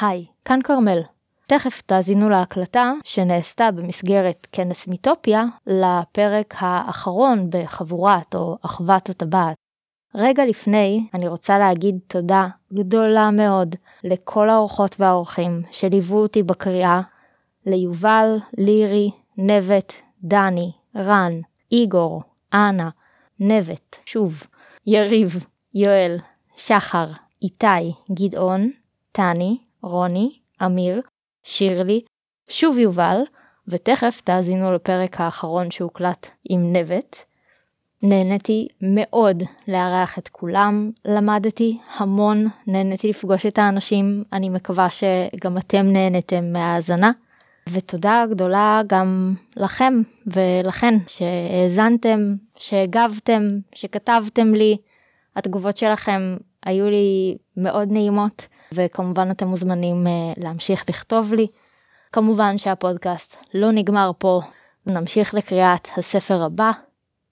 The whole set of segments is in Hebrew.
היי, כאן כרמל. תכף תאזינו להקלטה שנעשתה במסגרת כנס מיטופיה לפרק האחרון בחבורת או אחוות הטבעת. רגע לפני אני רוצה להגיד תודה גדולה מאוד לכל האורחות והאורחים שליוו אותי בקריאה, ליובל, לירי, נבט, דני, רן, איגור, אנה, נבט, שוב, יריב, יואל, שחר, איתי, גדעון, טני, רוני, אמיר, שירלי, שוב יובל, ותכף תאזינו לפרק האחרון שהוקלט עם נבט. נהניתי מאוד לארח את כולם, למדתי המון, נהניתי לפגוש את האנשים, אני מקווה שגם אתם נהנתם מהאזנה. ותודה גדולה גם לכם ולכן שהאזנתם, שהגבתם, שכתבתם לי. התגובות שלכם היו לי מאוד נעימות, וכמובן אתם מוזמנים אה, להמשיך לכתוב לי. כמובן שהפודקאסט לא נגמר פה, נמשיך לקריאת הספר הבא.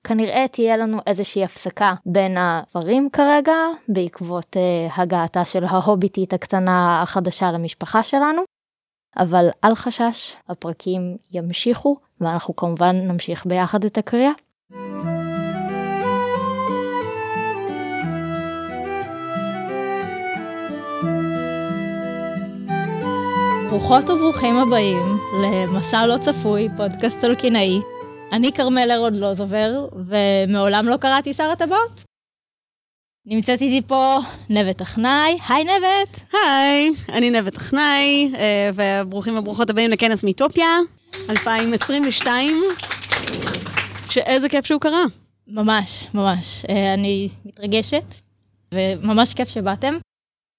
כנראה תהיה לנו איזושהי הפסקה בין הדברים כרגע, בעקבות uh, הגעתה של ההוביטית הקטנה החדשה למשפחה שלנו. אבל אל חשש, הפרקים ימשיכו, ואנחנו כמובן נמשיך ביחד את הקריאה. ברוכות וברוכים הבאים למסע לא צפוי, פודקאסט סולקינאי. אני כרמל ארוד-לוזובר, ומעולם לא קראתי שר הטבעות. נמצאת איתי פה נווט טכנאי, היי נווט. היי, אני נווט טכנאי, אה, וברוכים וברוכות הבאים לכנס מיטופיה 2022, שאיזה כיף שהוא קרה. ממש, ממש. אה, אני מתרגשת, וממש כיף שבאתם.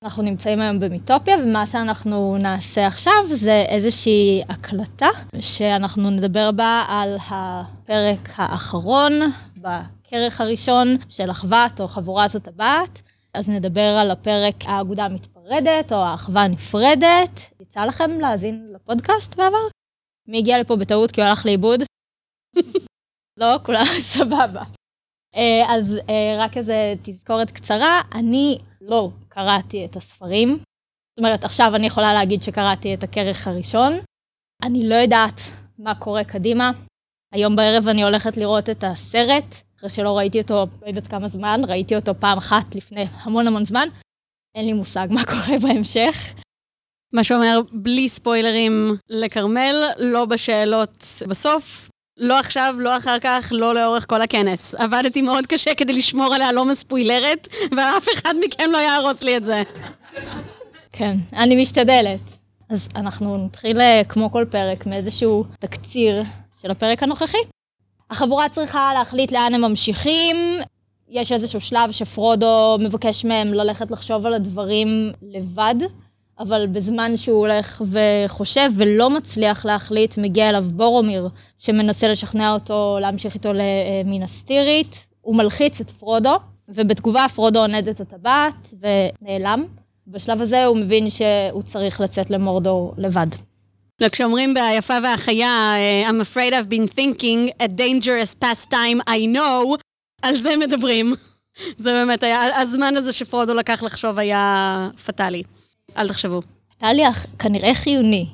אנחנו נמצאים היום במיטופיה, ומה שאנחנו נעשה עכשיו זה איזושהי הקלטה, שאנחנו נדבר בה על הפרק האחרון בכרך הראשון של אחוות או חבורת הטבעת. אז נדבר על הפרק האגודה המתפרדת או האחווה הנפרדת. יצא לכם להאזין לפודקאסט בעבר? מי הגיע לפה בטעות כי הוא הלך לאיבוד? לא, כולם סבבה. אה, אז אה, רק איזה תזכורת קצרה, אני לא קראתי את הספרים. זאת אומרת, עכשיו אני יכולה להגיד שקראתי את הכרך הראשון. אני לא יודעת מה קורה קדימה. היום בערב אני הולכת לראות את הסרט, אחרי שלא ראיתי אותו, לא יודעת כמה זמן, ראיתי אותו פעם אחת לפני המון המון זמן. אין לי מושג מה קורה בהמשך. מה שאומר, בלי ספוילרים לכרמל, לא בשאלות בסוף, לא עכשיו, לא אחר כך, לא לאורך כל הכנס. עבדתי מאוד קשה כדי לשמור עליה לא מספוילרת, ואף אחד מכם לא יהרוס לי את זה. כן, אני משתדלת. אז אנחנו נתחיל, אה, כמו כל פרק, מאיזשהו תקציר של הפרק הנוכחי. החבורה צריכה להחליט לאן הם ממשיכים. יש איזשהו שלב שפרודו מבקש מהם ללכת לחשוב על הדברים לבד. אבל בזמן שהוא הולך וחושב ולא מצליח להחליט, מגיע אליו בורומיר, שמנסה לשכנע אותו להמשיך איתו למינסטירית. הוא מלחיץ את פרודו, ובתגובה פרודו עונד את הטבעת ונעלם. בשלב הזה הוא מבין שהוא צריך לצאת למורדור לבד. כשאומרים ביפה והחיה, I'm afraid I've been thinking, a dangerous pastime I know, על זה מדברים. זה באמת היה, הזמן הזה שפרודו לקח לחשוב היה פטאלי. אל תחשבו. טליה כנראה חיוני.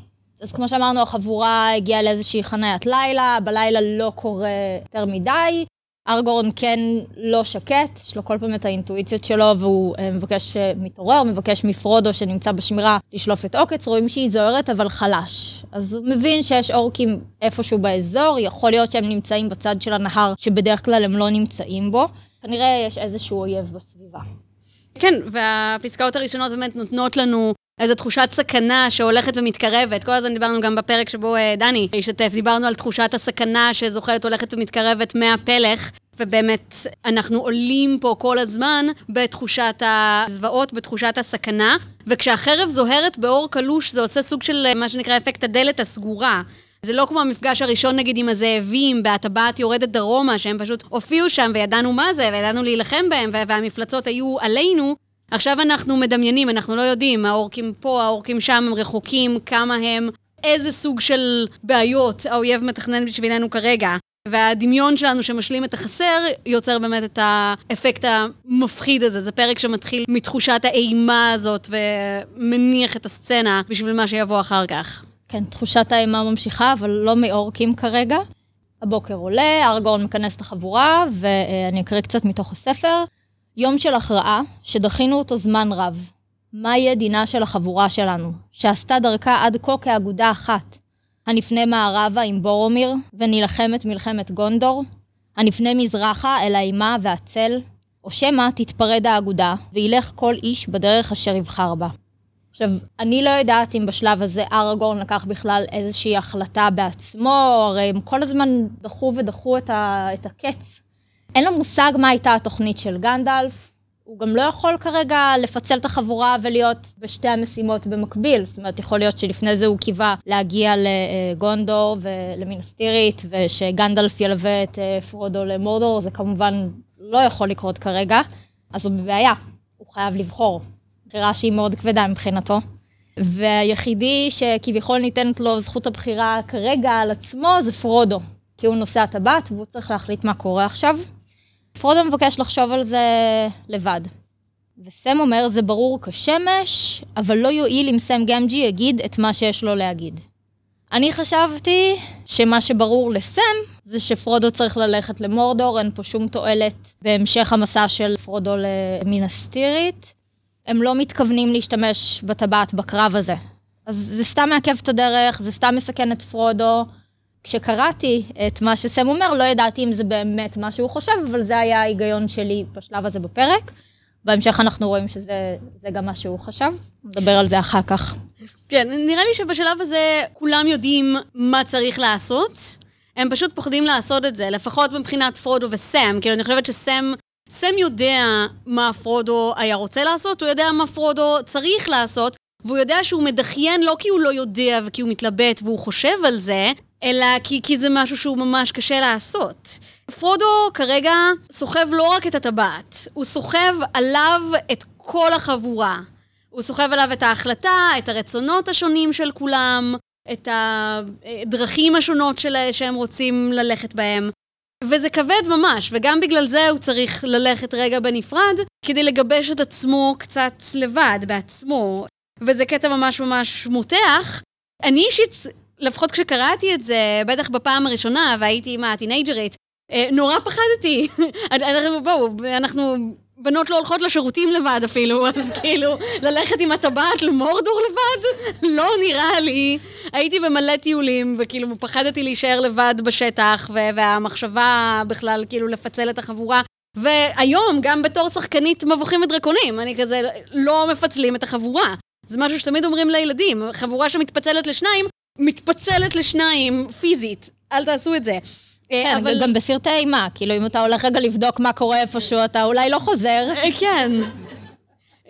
אז כמו שאמרנו, החבורה הגיעה לאיזושהי חניית לילה, בלילה לא קורה יותר מדי. ארגורן כן לא שקט, יש לו כל פעם את האינטואיציות שלו, והוא אה, מבקש, אה, מתעורר, מבקש מפרודו שנמצא בשמירה לשלוף את עוקץ, רואים שהיא זוהרת אבל חלש. אז הוא מבין שיש אורקים איפשהו באזור, יכול להיות שהם נמצאים בצד של הנהר, שבדרך כלל הם לא נמצאים בו. כנראה יש איזשהו אויב בסביבה. כן, והפסקאות הראשונות באמת נותנות לנו איזו תחושת סכנה שהולכת ומתקרבת. כל הזמן דיברנו גם בפרק שבו אה, דני השתתף, דיברנו על תחושת הסכנה שזוחלת, הולכת ומתקרבת מהפלך. ובאמת, אנחנו עולים פה כל הזמן בתחושת הזוועות, בתחושת הסכנה, וכשהחרב זוהרת באור קלוש, זה עושה סוג של אה, מה שנקרא אפקט הדלת הסגורה. זה לא כמו המפגש הראשון נגיד עם הזאבים בהטבעת יורדת דרומה, שהם פשוט הופיעו שם וידענו מה זה, וידענו להילחם בהם, והמפלצות היו עלינו. עכשיו אנחנו מדמיינים, אנחנו לא יודעים, האורקים פה, האורקים שם, הם רחוקים, כמה הם, איזה סוג של בעיות האויב מתכנן בשבילנו כרגע. והדמיון שלנו שמשלים את החסר, יוצר באמת את האפקט המפחיד הזה. זה פרק שמתחיל מתחושת האימה הזאת ומניח את הסצנה בשביל מה שיבוא אחר כך. כן, תחושת האימה ממשיכה, אבל לא מאורקים כרגע. הבוקר עולה, ארגורן מכנס את החבורה, ואני אקריא קצת מתוך הספר. יום של הכרעה, שדחינו אותו זמן רב. מה יהיה דינה של החבורה שלנו, שעשתה דרכה עד כה כאגודה אחת? הנפנה מערבה עם בורומיר, ונילחם את מלחמת גונדור? הנפנה מזרחה אל האימה והצל? או שמא תתפרד האגודה, וילך כל איש בדרך אשר יבחר בה. עכשיו, אני לא יודעת אם בשלב הזה ארגורן לקח בכלל איזושהי החלטה בעצמו, הרי הם כל הזמן דחו ודחו את, ה, את הקץ. אין לו מושג מה הייתה התוכנית של גנדלף, הוא גם לא יכול כרגע לפצל את החבורה ולהיות בשתי המשימות במקביל. זאת אומרת, יכול להיות שלפני זה הוא קיווה להגיע לגונדור ולמינסטירית, ושגנדלף ילווה את אה, פרודו למורדור, זה כמובן לא יכול לקרות כרגע, אז הוא בבעיה, הוא חייב לבחור. בחירה שהיא מאוד כבדה מבחינתו. והיחידי שכביכול ניתנת לו זכות הבחירה כרגע על עצמו זה פרודו, כי הוא נושא הטבעת והוא צריך להחליט מה קורה עכשיו. פרודו מבקש לחשוב על זה לבד. וסם אומר, זה ברור כשמש, אבל לא יועיל אם סם גמג'י יגיד את מה שיש לו להגיד. אני חשבתי שמה שברור לסם זה שפרודו צריך ללכת למורדור, אין פה שום תועלת בהמשך המסע של פרודו למינסטירית. הם לא מתכוונים להשתמש בטבעת בקרב הזה. אז זה סתם מעכב את הדרך, זה סתם מסכן את פרודו. כשקראתי את מה שסם אומר, לא ידעתי אם זה באמת מה שהוא חושב, אבל זה היה ההיגיון שלי בשלב הזה בפרק. בהמשך אנחנו רואים שזה גם מה שהוא חשב, נדבר על זה אחר כך. כן, נראה לי שבשלב הזה כולם יודעים מה צריך לעשות, הם פשוט פוחדים לעשות את זה, לפחות מבחינת פרודו וסם, כאילו אני חושבת שסם סם יודע מה פרודו היה רוצה לעשות, הוא יודע מה פרודו צריך לעשות, והוא יודע שהוא מדחיין לא כי הוא לא יודע וכי הוא מתלבט והוא חושב על זה, אלא כי, כי זה משהו שהוא ממש קשה לעשות. פרודו כרגע סוחב לא רק את הטבעת, הוא סוחב עליו את כל החבורה. הוא סוחב עליו את ההחלטה, את הרצונות השונים של כולם, את הדרכים השונות של, שהם רוצים ללכת בהם. וזה כבד ממש, וגם בגלל זה הוא צריך ללכת רגע בנפרד, כדי לגבש את עצמו קצת לבד, בעצמו. וזה קטע ממש ממש מותח. אני אישית, לפחות כשקראתי את זה, בטח בפעם הראשונה, והייתי עם הטינג'רית, אה, נורא פחדתי. בואו, אנחנו בנות לא הולכות לשירותים לבד אפילו, אז כאילו, ללכת עם הטבעת למורדור לבד? לא נראה לי. הייתי במלא טיולים, וכאילו פחדתי להישאר לבד בשטח, והמחשבה בכלל כאילו לפצל את החבורה. והיום, גם בתור שחקנית מבוכים ודרקונים, אני כזה, לא מפצלים את החבורה. זה משהו שתמיד אומרים לילדים, חבורה שמתפצלת לשניים, מתפצלת לשניים פיזית. אל תעשו את זה. אה, כן, אבל גם בסרטי אימה, כאילו אם אתה הולך רגע לבדוק מה קורה איפשהו, אתה אולי לא חוזר. אה, כן.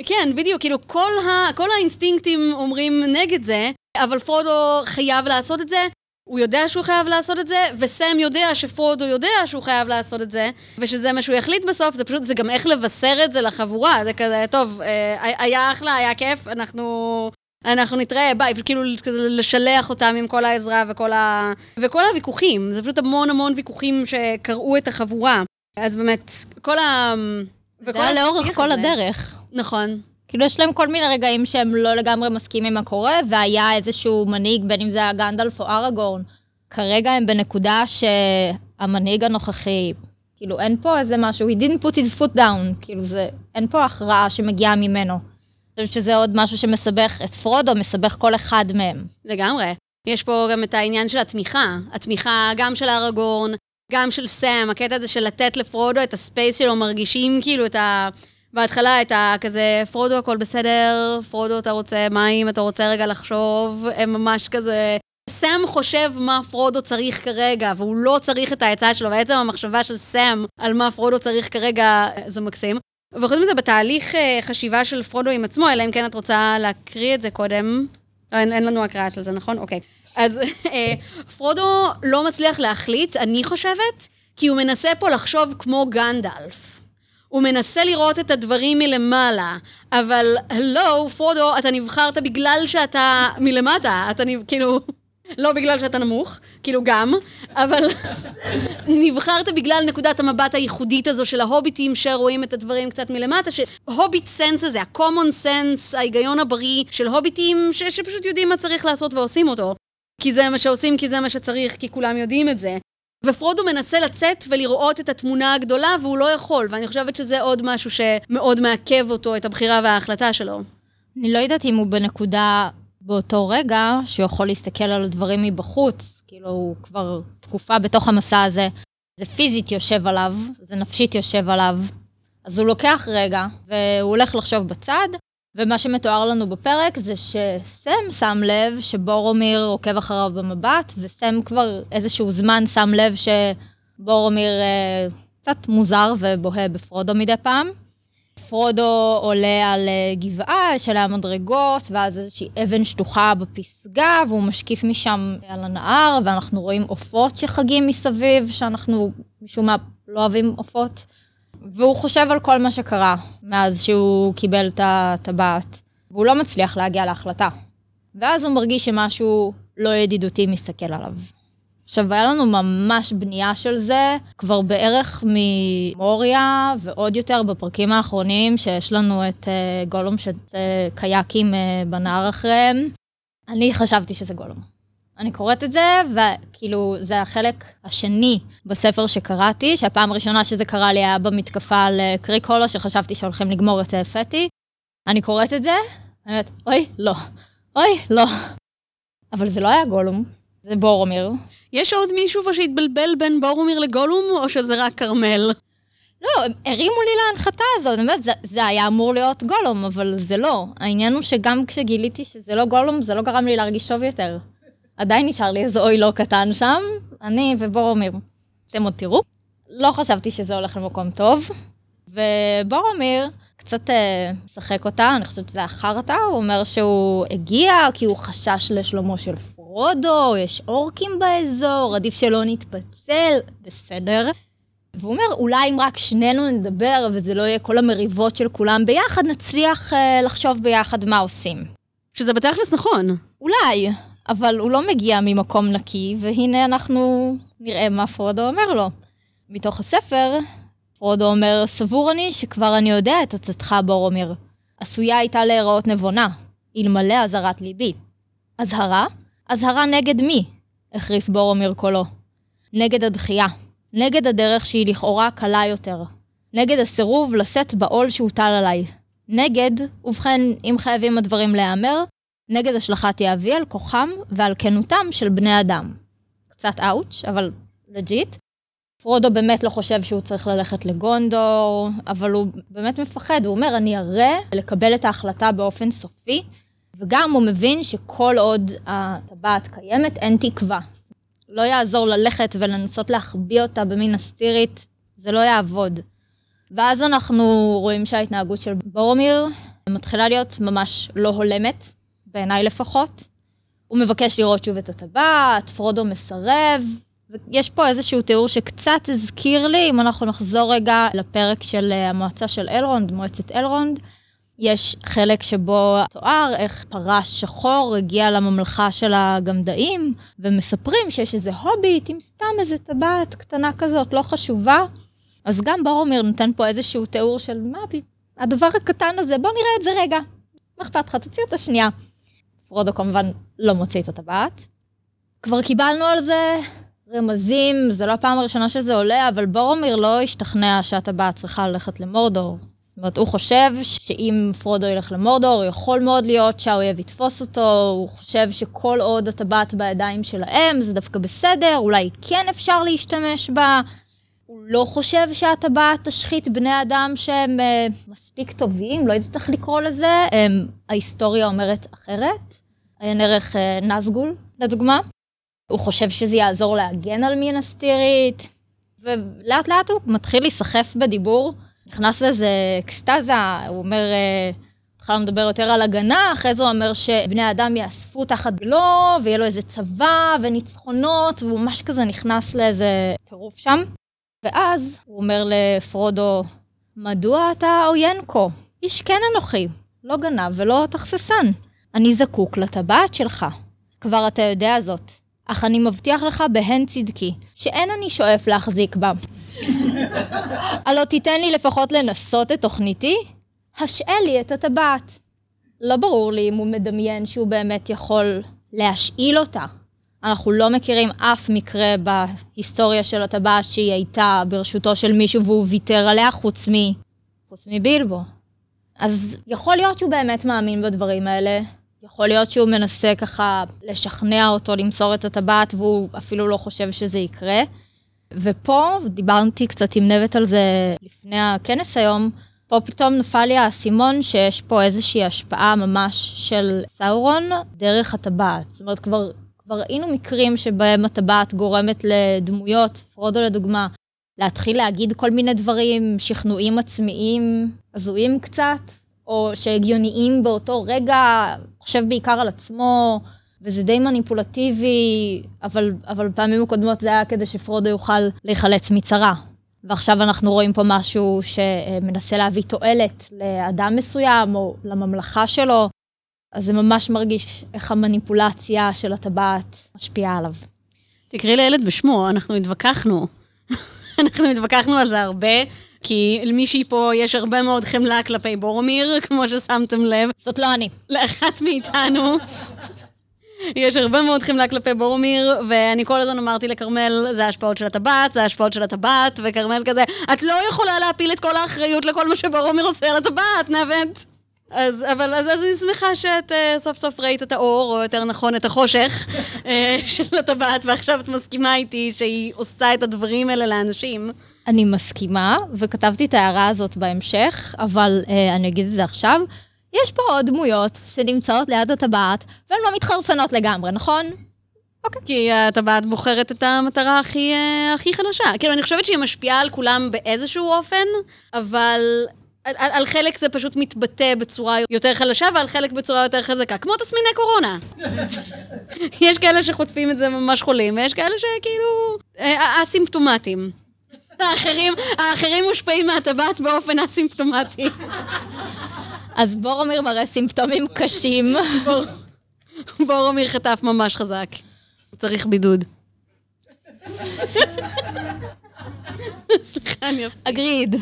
כן, בדיוק, כאילו כל, ה, כל האינסטינקטים אומרים נגד זה, אבל פרודו חייב לעשות את זה, הוא יודע שהוא חייב לעשות את זה, וסם יודע שפרודו יודע שהוא חייב לעשות את זה, ושזה מה שהוא יחליט בסוף, זה פשוט, זה גם איך לבשר את זה לחבורה, זה כזה, טוב, אה, היה אחלה, היה כיף, אנחנו אנחנו נתראה, ביי, כאילו כזה לשלח אותם עם כל העזרה וכל, ה... וכל הוויכוחים. זה פשוט המון המון ויכוחים שקראו את החבורה. אז באמת, כל ה... זה היה לאורך כל הדרך. נכון. כאילו יש להם כל מיני רגעים שהם לא לגמרי מסכימים מה קורה, והיה איזשהו מנהיג, בין אם זה היה גנדלף או אראגורן. כרגע הם בנקודה שהמנהיג הנוכחי, כאילו אין פה איזה משהו, he didn't put his foot down, כאילו זה, אין פה הכרעה שמגיעה ממנו. חושבת שזה עוד משהו שמסבך את פרודו, מסבך כל אחד מהם. לגמרי. יש פה גם את העניין של התמיכה. התמיכה גם של אראגורן, גם של סאם, הקטע הזה של לתת לפרודו את ה space שלו, מרגישים כאילו את ה... בהתחלה את ה... כזה, פרודו, הכל בסדר, פרודו, אתה רוצה מים, אתה רוצה רגע לחשוב, הם ממש כזה... סאם חושב מה פרודו צריך כרגע, והוא לא צריך את העצה שלו, ועצם המחשבה של סאם על מה פרודו צריך כרגע, זה מקסים. וחוץ מזה, בתהליך אה, חשיבה של פרודו עם עצמו, אלא אם כן את רוצה להקריא את זה קודם. לא, אין, אין לנו הקראה של זה, נכון? אוקיי. אז אה, פרודו לא מצליח להחליט, אני חושבת, כי הוא מנסה פה לחשוב כמו גנדלף. הוא מנסה לראות את הדברים מלמעלה, אבל הלו, פרודו, אתה נבחרת בגלל שאתה מלמטה, אתה כאילו... לא בגלל שאתה נמוך, כאילו גם, אבל נבחרת בגלל נקודת המבט הייחודית הזו של ההוביטים שרואים את הדברים קצת מלמטה, שהוביט סנס הזה, ה-common sense, ההיגיון הבריא של הוביטים ש- שפשוט יודעים מה צריך לעשות ועושים אותו. כי זה מה שעושים, כי זה מה שצריך, כי כולם יודעים את זה. ופרודו מנסה לצאת ולראות את התמונה הגדולה, והוא לא יכול, ואני חושבת שזה עוד משהו שמאוד מעכב אותו, את הבחירה וההחלטה שלו. אני לא יודעת אם הוא בנקודה באותו רגע שהוא יכול להסתכל על הדברים מבחוץ, כאילו הוא כבר תקופה בתוך המסע הזה, זה פיזית יושב עליו, זה נפשית יושב עליו, אז הוא לוקח רגע והוא הולך לחשוב בצד, ומה שמתואר לנו בפרק זה שסם שם לב שבורומיר עוקב אחריו במבט, וסם כבר איזשהו זמן שם לב שבורומיר אה, קצת מוזר ובוהה בפרודו מדי פעם. פרודו עולה על אה, גבעה, יש עליה מדרגות, ואז איזושהי אבן שטוחה בפסגה, והוא משקיף משם על הנהר, ואנחנו רואים עופות שחגים מסביב, שאנחנו משום מה לא אוהבים עופות. והוא חושב על כל מה שקרה מאז שהוא קיבל את הטבעת, והוא לא מצליח להגיע להחלטה. ואז הוא מרגיש שמשהו לא ידידותי מסתכל עליו. עכשיו, היה לנו ממש בנייה של זה, כבר בערך ממוריה, ועוד יותר בפרקים האחרונים, שיש לנו את uh, גולום שזה קייקים uh, בנהר אחריהם. אני חשבתי שזה גולום. אני קוראת את זה, וכאילו, זה החלק השני בספר שקראתי, שהפעם הראשונה שזה קרה לי היה במתקפה על אה, קריק הולו, שחשבתי שהולכים לגמור את אה, פטי. אני קוראת את זה, אני אומרת, אוי, לא. אוי, לא. אבל זה לא היה גולום, זה בורומיר. יש עוד מישהו פה שהתבלבל בין בורומיר לגולום, או שזה רק כרמל? לא, הרימו לי להנחתה הזאת, באמת, זה, זה היה אמור להיות גולום, אבל זה לא. העניין הוא שגם כשגיליתי שזה לא גולום, זה לא גרם לי להרגיש טוב יותר. עדיין נשאר לי איזה אוי לא קטן שם, אני ובורומיר. אתם עוד תראו. לא חשבתי שזה הולך למקום טוב, ובורומיר קצת אה, משחק אותה, אני חושבת שזה החרטא, הוא אומר שהוא הגיע כי הוא חשש לשלומו של פרודו, יש אורקים באזור, עדיף שלא נתפצל, בסדר. והוא אומר, אולי אם רק שנינו נדבר וזה לא יהיה כל המריבות של כולם ביחד, נצליח אה, לחשוב ביחד מה עושים. שזה בתכלס נכון. אולי, אבל הוא לא מגיע ממקום נקי, והנה אנחנו נראה מה פרודו אומר לו. מתוך הספר, פרודו אומר, סבור אני שכבר אני יודע את עצתך, בורומיר. עשויה הייתה להיראות נבונה, אלמלא אזהרת ליבי. אזהרה? אזהרה נגד מי? החריף בורומיר קולו. נגד הדחייה. נגד הדרך שהיא לכאורה קלה יותר. נגד הסירוב לשאת בעול שהוטל עליי. נגד, ובכן, אם חייבים הדברים להיאמר, נגד השלכת יהבי על כוחם ועל כנותם של בני אדם. קצת אאוץ', אבל legit. פרודו באמת לא חושב שהוא צריך ללכת לגונדור, אבל הוא באמת מפחד, הוא אומר, אני אראה לקבל את ההחלטה באופן סופי, וגם הוא מבין שכל עוד הטבעת קיימת, אין תקווה. לא יעזור ללכת ולנסות להחביא אותה במין אסתירית, זה לא יעבוד. ואז אנחנו רואים שההתנהגות של בורומיר מתחילה להיות ממש לא הולמת, בעיניי לפחות. הוא מבקש לראות שוב את הטבעת, פרודו מסרב, ויש פה איזשהו תיאור שקצת הזכיר לי, אם אנחנו נחזור רגע לפרק של המועצה של אלרונד, מועצת אלרונד, יש חלק שבו תואר איך פרש שחור הגיע לממלכה של הגמדאים, ומספרים שיש איזה הוביט עם סתם איזה טבעת קטנה כזאת, לא חשובה. אז גם ברומיר נותן פה איזשהו תיאור של מה, הדבר הקטן הזה, בוא נראה את זה רגע. מה אכפת לך? תוציא אותה שנייה. פרודו כמובן לא מוציא את הטבעת. כבר קיבלנו על זה רמזים, זה לא הפעם הראשונה שזה עולה, אבל בורומיר לא השתכנע שהטבעת צריכה ללכת למורדור. זאת אומרת, הוא חושב שאם פרודו ילך למורדור, יכול מאוד להיות שהאויב יתפוס אותו, הוא חושב שכל עוד הטבעת בידיים שלהם, זה דווקא בסדר, אולי כן אפשר להשתמש בה. הוא לא חושב שהטבעת תשחית בני אדם שהם uh, מספיק טובים, לא יודעת איך לקרוא לזה, um, ההיסטוריה אומרת אחרת. עיין ערך uh, נזגול, לדוגמה. הוא חושב שזה יעזור להגן על מין אסתירית, ולאט לאט הוא מתחיל להיסחף בדיבור, נכנס לאיזה אקסטזה, הוא אומר, uh, התחלנו לדבר יותר על הגנה, אחרי זה הוא אומר שבני האדם יאספו תחת גלו, ויהיה לו איזה צבא וניצחונות, והוא ממש כזה נכנס לאיזה טירוף שם. ואז הוא אומר לפרודו, מדוע אתה עוין כה? איש כן אנוכי, לא גנב ולא תכססן. אני זקוק לטבעת שלך. כבר אתה יודע זאת. אך אני מבטיח לך בהן צדקי, שאין אני שואף להחזיק בה. הלא תיתן לי לפחות לנסות את תוכניתי? השעה לי את הטבעת. לא ברור לי אם הוא מדמיין שהוא באמת יכול להשאיל אותה. אנחנו לא מכירים אף מקרה בהיסטוריה של הטבעת שהיא הייתה ברשותו של מישהו והוא ויתר עליה חוץ מ... חוץ מבילבו. אז יכול להיות שהוא באמת מאמין בדברים האלה, יכול להיות שהוא מנסה ככה לשכנע אותו למסור את הטבעת והוא אפילו לא חושב שזה יקרה. ופה, דיברתי קצת עם נבט על זה לפני הכנס היום, פה פתאום נפל לי האסימון שיש פה איזושהי השפעה ממש של סאורון דרך הטבעת. זאת אומרת, כבר, כבר ראינו מקרים שבהם הטבעת גורמת לדמויות, פרודו לדוגמה, להתחיל להגיד כל מיני דברים, שכנועים עצמיים, הזויים קצת, או שהגיוניים באותו רגע, חושב בעיקר על עצמו, וזה די מניפולטיבי, אבל, אבל פעמים הקודמות זה היה כדי שפרודו יוכל להיחלץ מצרה. ועכשיו אנחנו רואים פה משהו שמנסה להביא תועלת לאדם מסוים או לממלכה שלו, אז זה ממש מרגיש איך המניפולציה של הטבעת משפיעה עליו. תקראי לילד בשמו, אנחנו התווכחנו. אנחנו התווכחנו על זה הרבה, כי למישהי פה יש הרבה מאוד חמלה כלפי בורומיר, כמו ששמתם לב. זאת לא אני. לאחת מאיתנו. יש הרבה מאוד חמלה כלפי בורומיר, ואני כל הזמן אמרתי לכרמל, זה ההשפעות של הטבעת, זה ההשפעות של הטבעת, וכרמל כזה, את לא יכולה להפיל את כל האחריות לכל מה שבורומיר עושה על הטבעת, נאבט. אז, אבל אז, אז אני שמחה שאת uh, סוף סוף ראית את האור, או יותר נכון את החושך uh, של הטבעת, ועכשיו את מסכימה איתי שהיא עושה את הדברים האלה לאנשים. אני מסכימה, וכתבתי את ההערה הזאת בהמשך, אבל uh, אני אגיד את זה עכשיו. יש פה עוד דמויות שנמצאות ליד הטבעת, והן לא מתחרפנות לגמרי, נכון? אוקיי. כי הטבעת בוחרת את המטרה הכי, uh, הכי חדשה. כאילו, אני חושבת שהיא משפיעה על כולם באיזשהו אופן, אבל על, על חלק זה פשוט מתבטא בצורה יותר חלשה, ועל חלק בצורה יותר חזקה, כמו תסמיני קורונה. יש כאלה שחוטפים את זה ממש חולים, ויש כאלה שכאילו אסימפטומטיים. האחרים, האחרים מושפעים מהטבעת באופן אסימפטומטי. אז בורומיר מראה סימפטומים קשים. בור... בורומיר חטף ממש חזק. הוא צריך בידוד. סליחה, אני אפסיק. אגריד.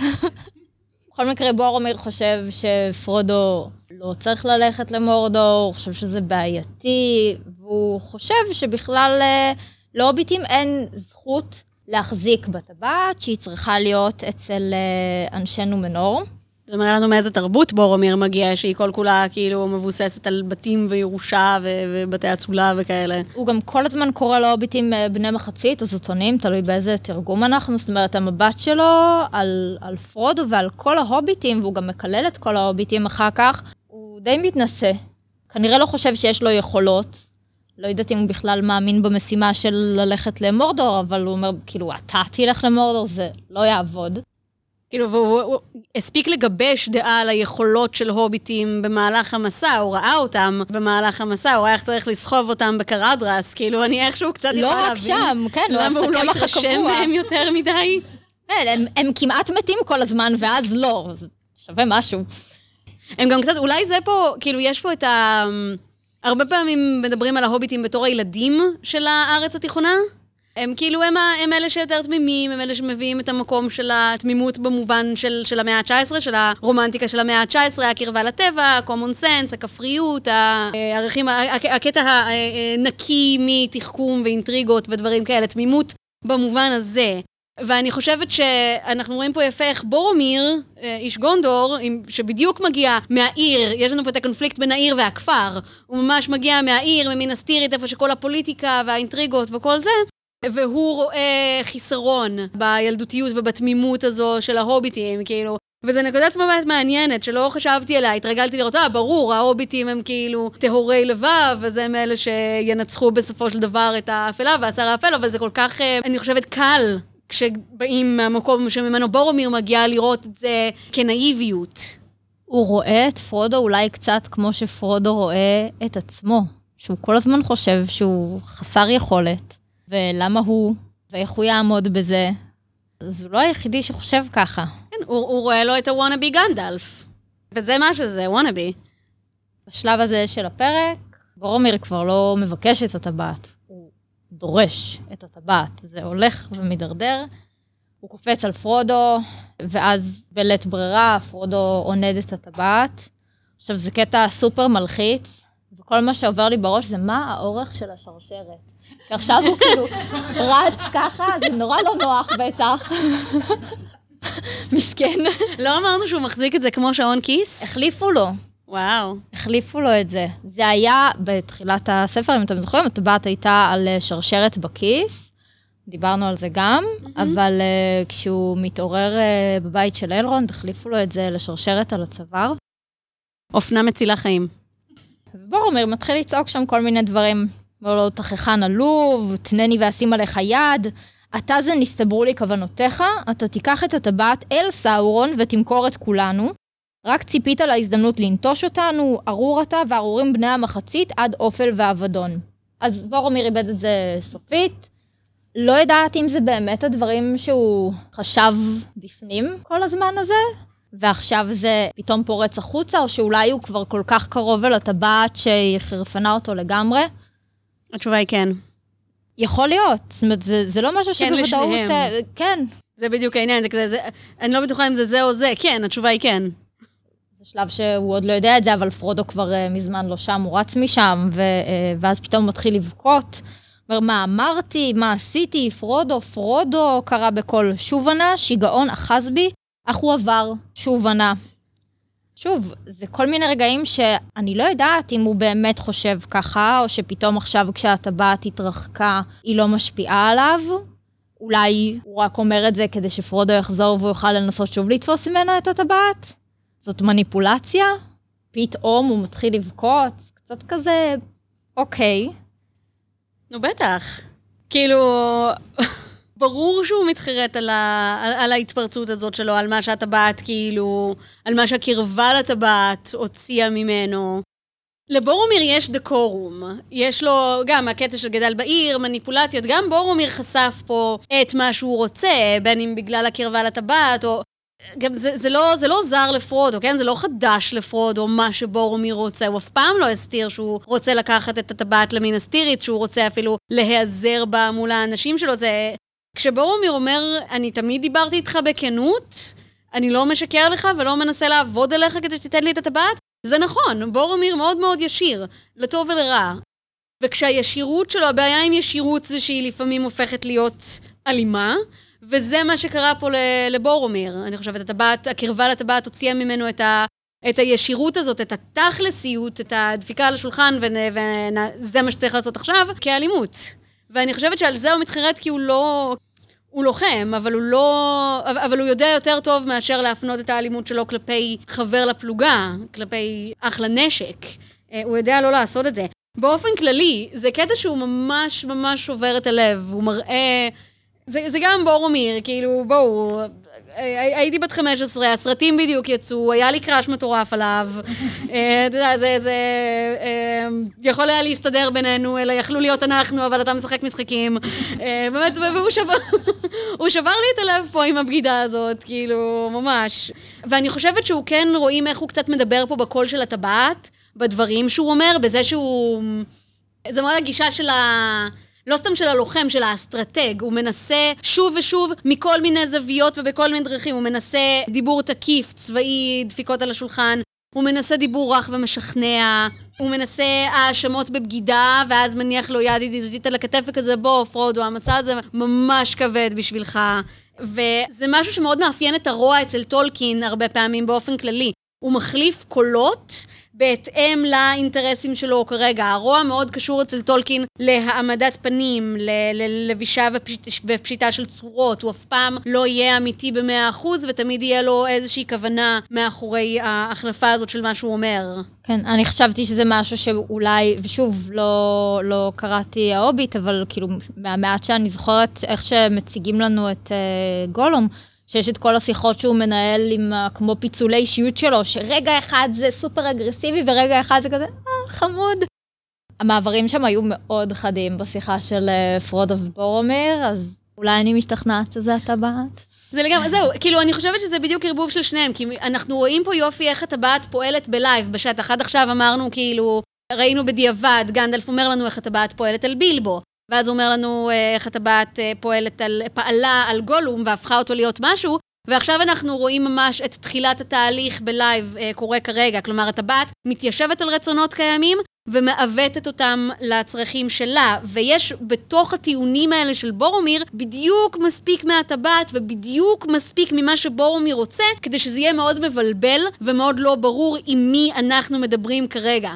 בכל מקרה, בורומיר חושב שפרודו לא צריך ללכת למורדור, הוא חושב שזה בעייתי, והוא חושב שבכלל אה, להוביטים אין זכות להחזיק בטבעת, שהיא צריכה להיות אצל אה, אנשי נומנור. זה מראה לנו מאיזה תרבות בורומיר מגיע, שהיא כל כולה כאילו מבוססת על בתים וירושה ו- ובתי אצולה וכאלה. הוא גם כל הזמן קורא להוביטים אה, בני מחצית או זוטונים, תלוי באיזה תרגום אנחנו, זאת אומרת, המבט שלו על, על פרודו ועל כל ההוביטים, והוא גם מקלל את כל ההוביטים אחר כך, הוא די מתנשא. כנראה לא חושב שיש לו יכולות. לא יודעת אם הוא בכלל מאמין במשימה של ללכת למורדור, אבל הוא אומר, כאילו, אתה תלך למורדור, זה לא יעבוד. כאילו, והוא הספיק לגבש דעה על היכולות של הוביטים במהלך המסע, הוא ראה אותם במהלך המסע, הוא היה צריך לסחוב אותם בקרדרס, כאילו, אני איכשהו קצת יכולה להבין. לא רק שם, כן, למה הוא לא התרשם מהם יותר מדי? כן, הם, הם כמעט מתים כל הזמן, ואז לא, זה שווה משהו. הם גם קצת, אולי זה פה, כאילו, יש פה את ה... הרבה פעמים מדברים על ההוביטים בתור הילדים של הארץ התיכונה. הם כאילו, הם, הם אלה שיותר תמימים, הם אלה שמביאים את המקום של התמימות במובן של, של המאה ה-19, של הרומנטיקה של המאה ה-19, הקרבה לטבע, ה-common sense, הכפריות, הערכים, הקטע הנקי מתחכום ואינטריגות ודברים כאלה, תמימות במובן הזה. ואני חושבת שאנחנו רואים פה יפה איך בורומיר, איש גונדור, שבדיוק מגיע מהעיר, יש לנו פה את הקונפליקט בין העיר והכפר, הוא ממש מגיע מהעיר, ממין הסטירית, איפה שכל הפוליטיקה והאינטריגות וכל זה, והוא רואה חיסרון בילדותיות ובתמימות הזו של ההוביטים, כאילו. וזו נקודת מבט מעניינת, שלא חשבתי עליה, התרגלתי לראות, אה, ברור, ההוביטים הם כאילו טהורי לבב, וזה הם אלה שינצחו בסופו של דבר את האפלה והשר האפל, אבל זה כל כך, אה, אני חושבת, קל כשבאים מהמקום שממנו בורומיר מגיע לראות את זה כנאיביות. הוא רואה את פרודו אולי קצת כמו שפרודו רואה את עצמו, שהוא כל הזמן חושב שהוא חסר יכולת, ולמה הוא, ואיך הוא יעמוד בזה. אז הוא לא היחידי שחושב ככה. כן, הוא, הוא רואה לו את הוואנאבי גנדלף. וזה מה שזה, וואנאבי. בשלב הזה של הפרק, בורומיר כבר לא מבקש את הטבעת, דורש את הטבעת. זה הולך ומידרדר. הוא קופץ על פרודו, ואז בלית ברירה, פרודו עונד את הטבעת. עכשיו, זה קטע סופר מלחיץ, וכל מה שעובר לי בראש זה מה האורך של השרשרת. כי עכשיו הוא כאילו רץ ככה, זה נורא לא נוח בטח. מסכן. לא אמרנו שהוא מחזיק את זה כמו שעון כיס? החליפו לו. וואו. החליפו לו את זה. זה היה בתחילת הספר, אם אתם זוכרים, הטבעת הייתה על אה, שרשרת בכיס. דיברנו על זה גם, mm-hmm. אבל uh, כשהוא מתעורר uh, בבית של אלרונד, החליפו לו את זה לשרשרת על הצוואר. אופנה מצילה חיים. ובורומיר מתחיל לצעוק שם כל מיני דברים. אומר לו, תככן עלוב, תנני ואשים עליך יד. אתה זה נסתברו לי כוונותיך, אתה תיקח את הטבעת אל סאורון ותמכור את כולנו. רק ציפית להזדמנות לנטוש אותנו, ארור אתה וארורים בני המחצית עד אופל ואבדון. אז בורומיר איבד את זה סופית. לא יודעת אם זה באמת הדברים שהוא חשב בפנים כל הזמן הזה, ועכשיו זה פתאום פורץ החוצה, או שאולי הוא כבר כל כך קרוב אל הטבעת שהיא חרפנה אותו לגמרי. התשובה היא כן. יכול להיות, זאת אומרת, זה, זה לא משהו כן שבוודאות... לשניהם. אה, כן, זה בדיוק העניין, זה כזה, זה, אני לא בטוחה אם זה זה או זה, כן, התשובה היא כן. זה שלב שהוא עוד לא יודע את זה, אבל פרודו כבר אה, מזמן לא שם, הוא רץ משם, ו, אה, ואז פתאום הוא מתחיל לבכות. אומר, מה אמרתי, מה עשיתי, פרודו, פרודו, קרא בקול שובה נא, שיגעון אחז בי, אך הוא עבר, שובה נא. שוב, זה כל מיני רגעים שאני לא יודעת אם הוא באמת חושב ככה, או שפתאום עכשיו כשהטבעת התרחקה, היא לא משפיעה עליו. אולי הוא רק אומר את זה כדי שפרודו יחזור והוא יוכל לנסות שוב לתפוס ממנו את הטבעת? זאת מניפולציה? פתאום הוא מתחיל לבכות? קצת כזה, אוקיי. נו, בטח. כאילו, ברור שהוא מתחרט על, ה, על, ההתפרצות הזאת שלו, על מה שהטבעת, כאילו, על מה שהקרבה לטבעת הוציאה ממנו. לבורומיר יש דקורום, יש לו גם הקטע של גדל בעיר, מניפולציות, גם בורומיר חשף פה את מה שהוא רוצה, בין אם בגלל הקרבה לטבעת, או... גם זה, זה, לא, זה לא זר לפרודו, כן? זה לא חדש לפרודו, מה שבורומיר רוצה. הוא אף פעם לא הסתיר שהוא רוצה לקחת את הטבעת למין הסטירית, שהוא רוצה אפילו להיעזר בה מול האנשים שלו. זה... כשבורומיר אומר, אני תמיד דיברתי איתך בכנות, אני לא משקר לך ולא מנסה לעבוד עליך כדי שתיתן לי את הטבעת, זה נכון, בורומיר מאוד מאוד ישיר, לטוב ולרע. וכשהישירות שלו, הבעיה עם ישירות זה שהיא לפעמים הופכת להיות אלימה, וזה מה שקרה פה לבורומיר. אני חושבת, הטבעת, הקרבה לטבעת הוציאה ממנו את, ה, את הישירות הזאת, את התכלסיות, את הדפיקה על השולחן, וזה מה שצריך לעשות עכשיו, כאלימות. ואני חושבת שעל זה הוא מתחרט כי הוא לא... הוא לוחם, אבל הוא לא... אבל הוא יודע יותר טוב מאשר להפנות את האלימות שלו כלפי חבר לפלוגה, כלפי אחלה נשק. אה, הוא יודע לא לעשות את זה. באופן כללי, זה קטע שהוא ממש ממש שובר את הלב. הוא מראה... זה, זה גם בורומיר, כאילו, בואו, הייתי בת 15, הסרטים בדיוק יצאו, היה לי קראש מטורף עליו. אה, אתה יודע, זה, זה אה, יכול היה להסתדר בינינו, אלא יכלו להיות אנחנו, אבל אתה משחק משחקים. אה, באמת, והוא שבר, הוא שבר לי את הלב פה עם הבגידה הזאת, כאילו, ממש. ואני חושבת שהוא כן, רואים איך הוא קצת מדבר פה בקול של הטבעת, בדברים שהוא אומר, בזה שהוא... זה מאוד הגישה של ה... לא סתם של הלוחם, של האסטרטג. הוא מנסה שוב ושוב, מכל מיני זוויות ובכל מיני דרכים. הוא מנסה דיבור תקיף, צבאי, דפיקות על השולחן. הוא מנסה דיבור רך ומשכנע. הוא מנסה האשמות בבגידה, ואז מניח לו יד ידידותית על הכתף וכזה, בוא, פרודו, המסע הזה ממש כבד בשבילך. וזה משהו שמאוד מאפיין את הרוע אצל טולקין הרבה פעמים באופן כללי. הוא מחליף קולות בהתאם לאינטרסים שלו כרגע. הרוע מאוד קשור אצל טולקין להעמדת פנים, ללבישה ופשיטה של צורות. הוא אף פעם לא יהיה אמיתי במאה אחוז, ותמיד יהיה לו איזושהי כוונה מאחורי ההחלפה הזאת של מה שהוא אומר. כן, אני חשבתי שזה משהו שאולי, ושוב, לא, לא קראתי ההוביט, אבל כאילו, מהמעט שאני זוכרת איך שמציגים לנו את אה, גולום, שיש את כל השיחות שהוא מנהל עם כמו פיצולי אישיות שלו, שרגע אחד זה סופר אגרסיבי ורגע אחד זה כזה, אה, חמוד. המעברים שם היו מאוד חדים בשיחה של אה, פרודו ובורומיר, אז אולי אני משתכנעת שזה הטבעת. זה לגמרי, זהו, כאילו, אני חושבת שזה בדיוק ערבוב של שניהם, כי אנחנו רואים פה יופי איך הטבעת פועלת ב live, בשטח. עד עכשיו אמרנו, כאילו, ראינו בדיעבד, גנדלף אומר לנו איך הטבעת פועלת על בילבו, ואז הוא אומר לנו אה, איך הטבעת אה, פועלת על, פעלה על גולום והפכה אותו להיות משהו, ועכשיו אנחנו רואים ממש את תחילת התהליך בלייב אה, קורה כרגע, כלומר הטבעת מתיישבת על רצונות קיימים ומעוותת אותם לצרכים שלה, ויש בתוך הטיעונים האלה של בורומיר בדיוק מספיק מהטבעת ובדיוק מספיק ממה שבורומיר רוצה, כדי שזה יהיה מאוד מבלבל ומאוד לא ברור עם מי אנחנו מדברים כרגע.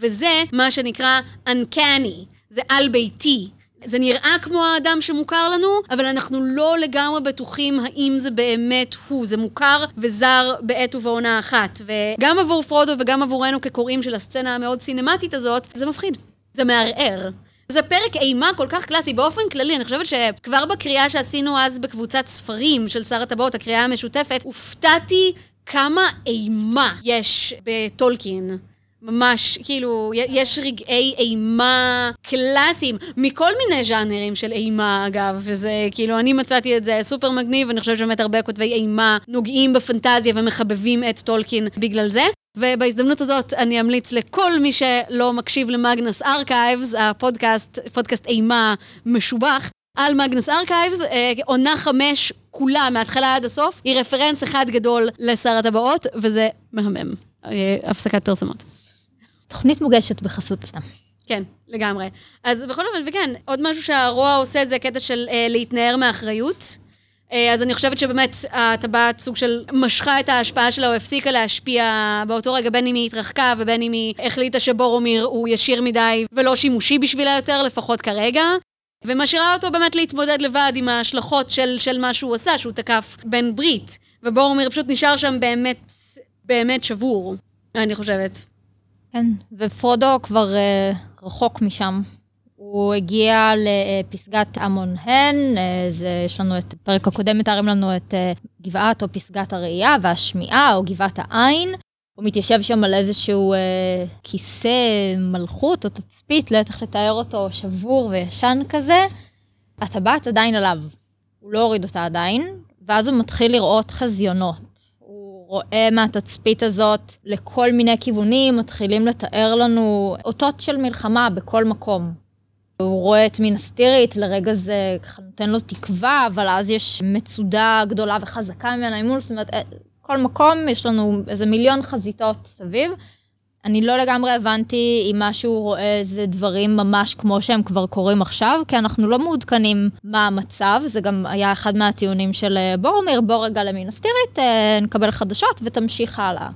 וזה מה שנקרא Uncanny, זה על ביתי. זה נראה כמו האדם שמוכר לנו, אבל אנחנו לא לגמרי בטוחים האם זה באמת הוא. זה מוכר וזר בעת ובעונה אחת. וגם עבור פרודו וגם עבורנו כקוראים של הסצנה המאוד סינמטית הזאת, זה מפחיד. זה מערער. זה פרק אימה כל כך קלאסי. באופן כללי, אני חושבת שכבר בקריאה שעשינו אז בקבוצת ספרים של שר הטבעות, הקריאה המשותפת, הופתעתי כמה אימה יש בטולקין. ממש, כאילו, יש רגעי אימה קלאסיים, מכל מיני ז'אנרים של אימה, אגב, וזה, כאילו, אני מצאתי את זה סופר מגניב, ואני חושבת שבאמת הרבה כותבי אימה נוגעים בפנטזיה ומחבבים את טולקין בגלל זה. ובהזדמנות הזאת אני אמליץ לכל מי שלא מקשיב ל Magnus Archives, הפודקאסט, פודקאסט אימה משובח, על Magnus Archives, אה, עונה חמש, כולה, מההתחלה עד הסוף, היא reference אחד גדול לשר הטבעות, וזה מהמם. אה, הפסקת פרסומות. תוכנית מוגשת בחסות סתם. כן, לגמרי. אז בכל אופן, וכן, עוד משהו שהרוע עושה זה קטע של אה, להתנער מאחריות. אה, אז אני חושבת שבאמת הטבעת סוג של משכה את ההשפעה שלה או הפסיקה להשפיע באותו רגע, בין אם היא התרחקה ובין אם היא החליטה שבורומיר הוא ישיר מדי ולא שימושי בשבילה יותר, לפחות כרגע. ומשאירה אותו באמת להתמודד לבד עם ההשלכות של, של מה שהוא עשה, שהוא תקף בן ברית. ובורומיר פשוט נשאר שם באמת, באמת שבור, אני חושבת. כן, ופרודו כבר uh, רחוק משם. הוא הגיע לפסגת המון הן, uh, זה, יש לנו את הפרק הקודם מתארים לנו את uh, גבעת או פסגת הראייה והשמיעה או גבעת העין. הוא מתיישב שם על איזשהו uh, כיסא מלכות או תצפית, לא יודעת איך לתאר אותו, שבור וישן כזה. הטבעת עדיין עליו, הוא לא הוריד אותה עדיין, ואז הוא מתחיל לראות חזיונות. רואה מהתצפית הזאת לכל מיני כיוונים, מתחילים לתאר לנו אותות של מלחמה בכל מקום. הוא רואה את מינסטירית, לרגע זה ככה נותן לו תקווה, אבל אז יש מצודה גדולה וחזקה ממנה ממול, זאת אומרת, אה, כל מקום יש לנו איזה מיליון חזיתות סביב. אני לא לגמרי הבנתי אם מה שהוא רואה זה דברים ממש כמו שהם כבר קורים עכשיו, כי אנחנו לא מעודכנים מה המצב, זה גם היה אחד מהטיעונים של אה, בורומיר, בוא רגע למין הסטירית, אה, נקבל חדשות ותמשיך הלאה.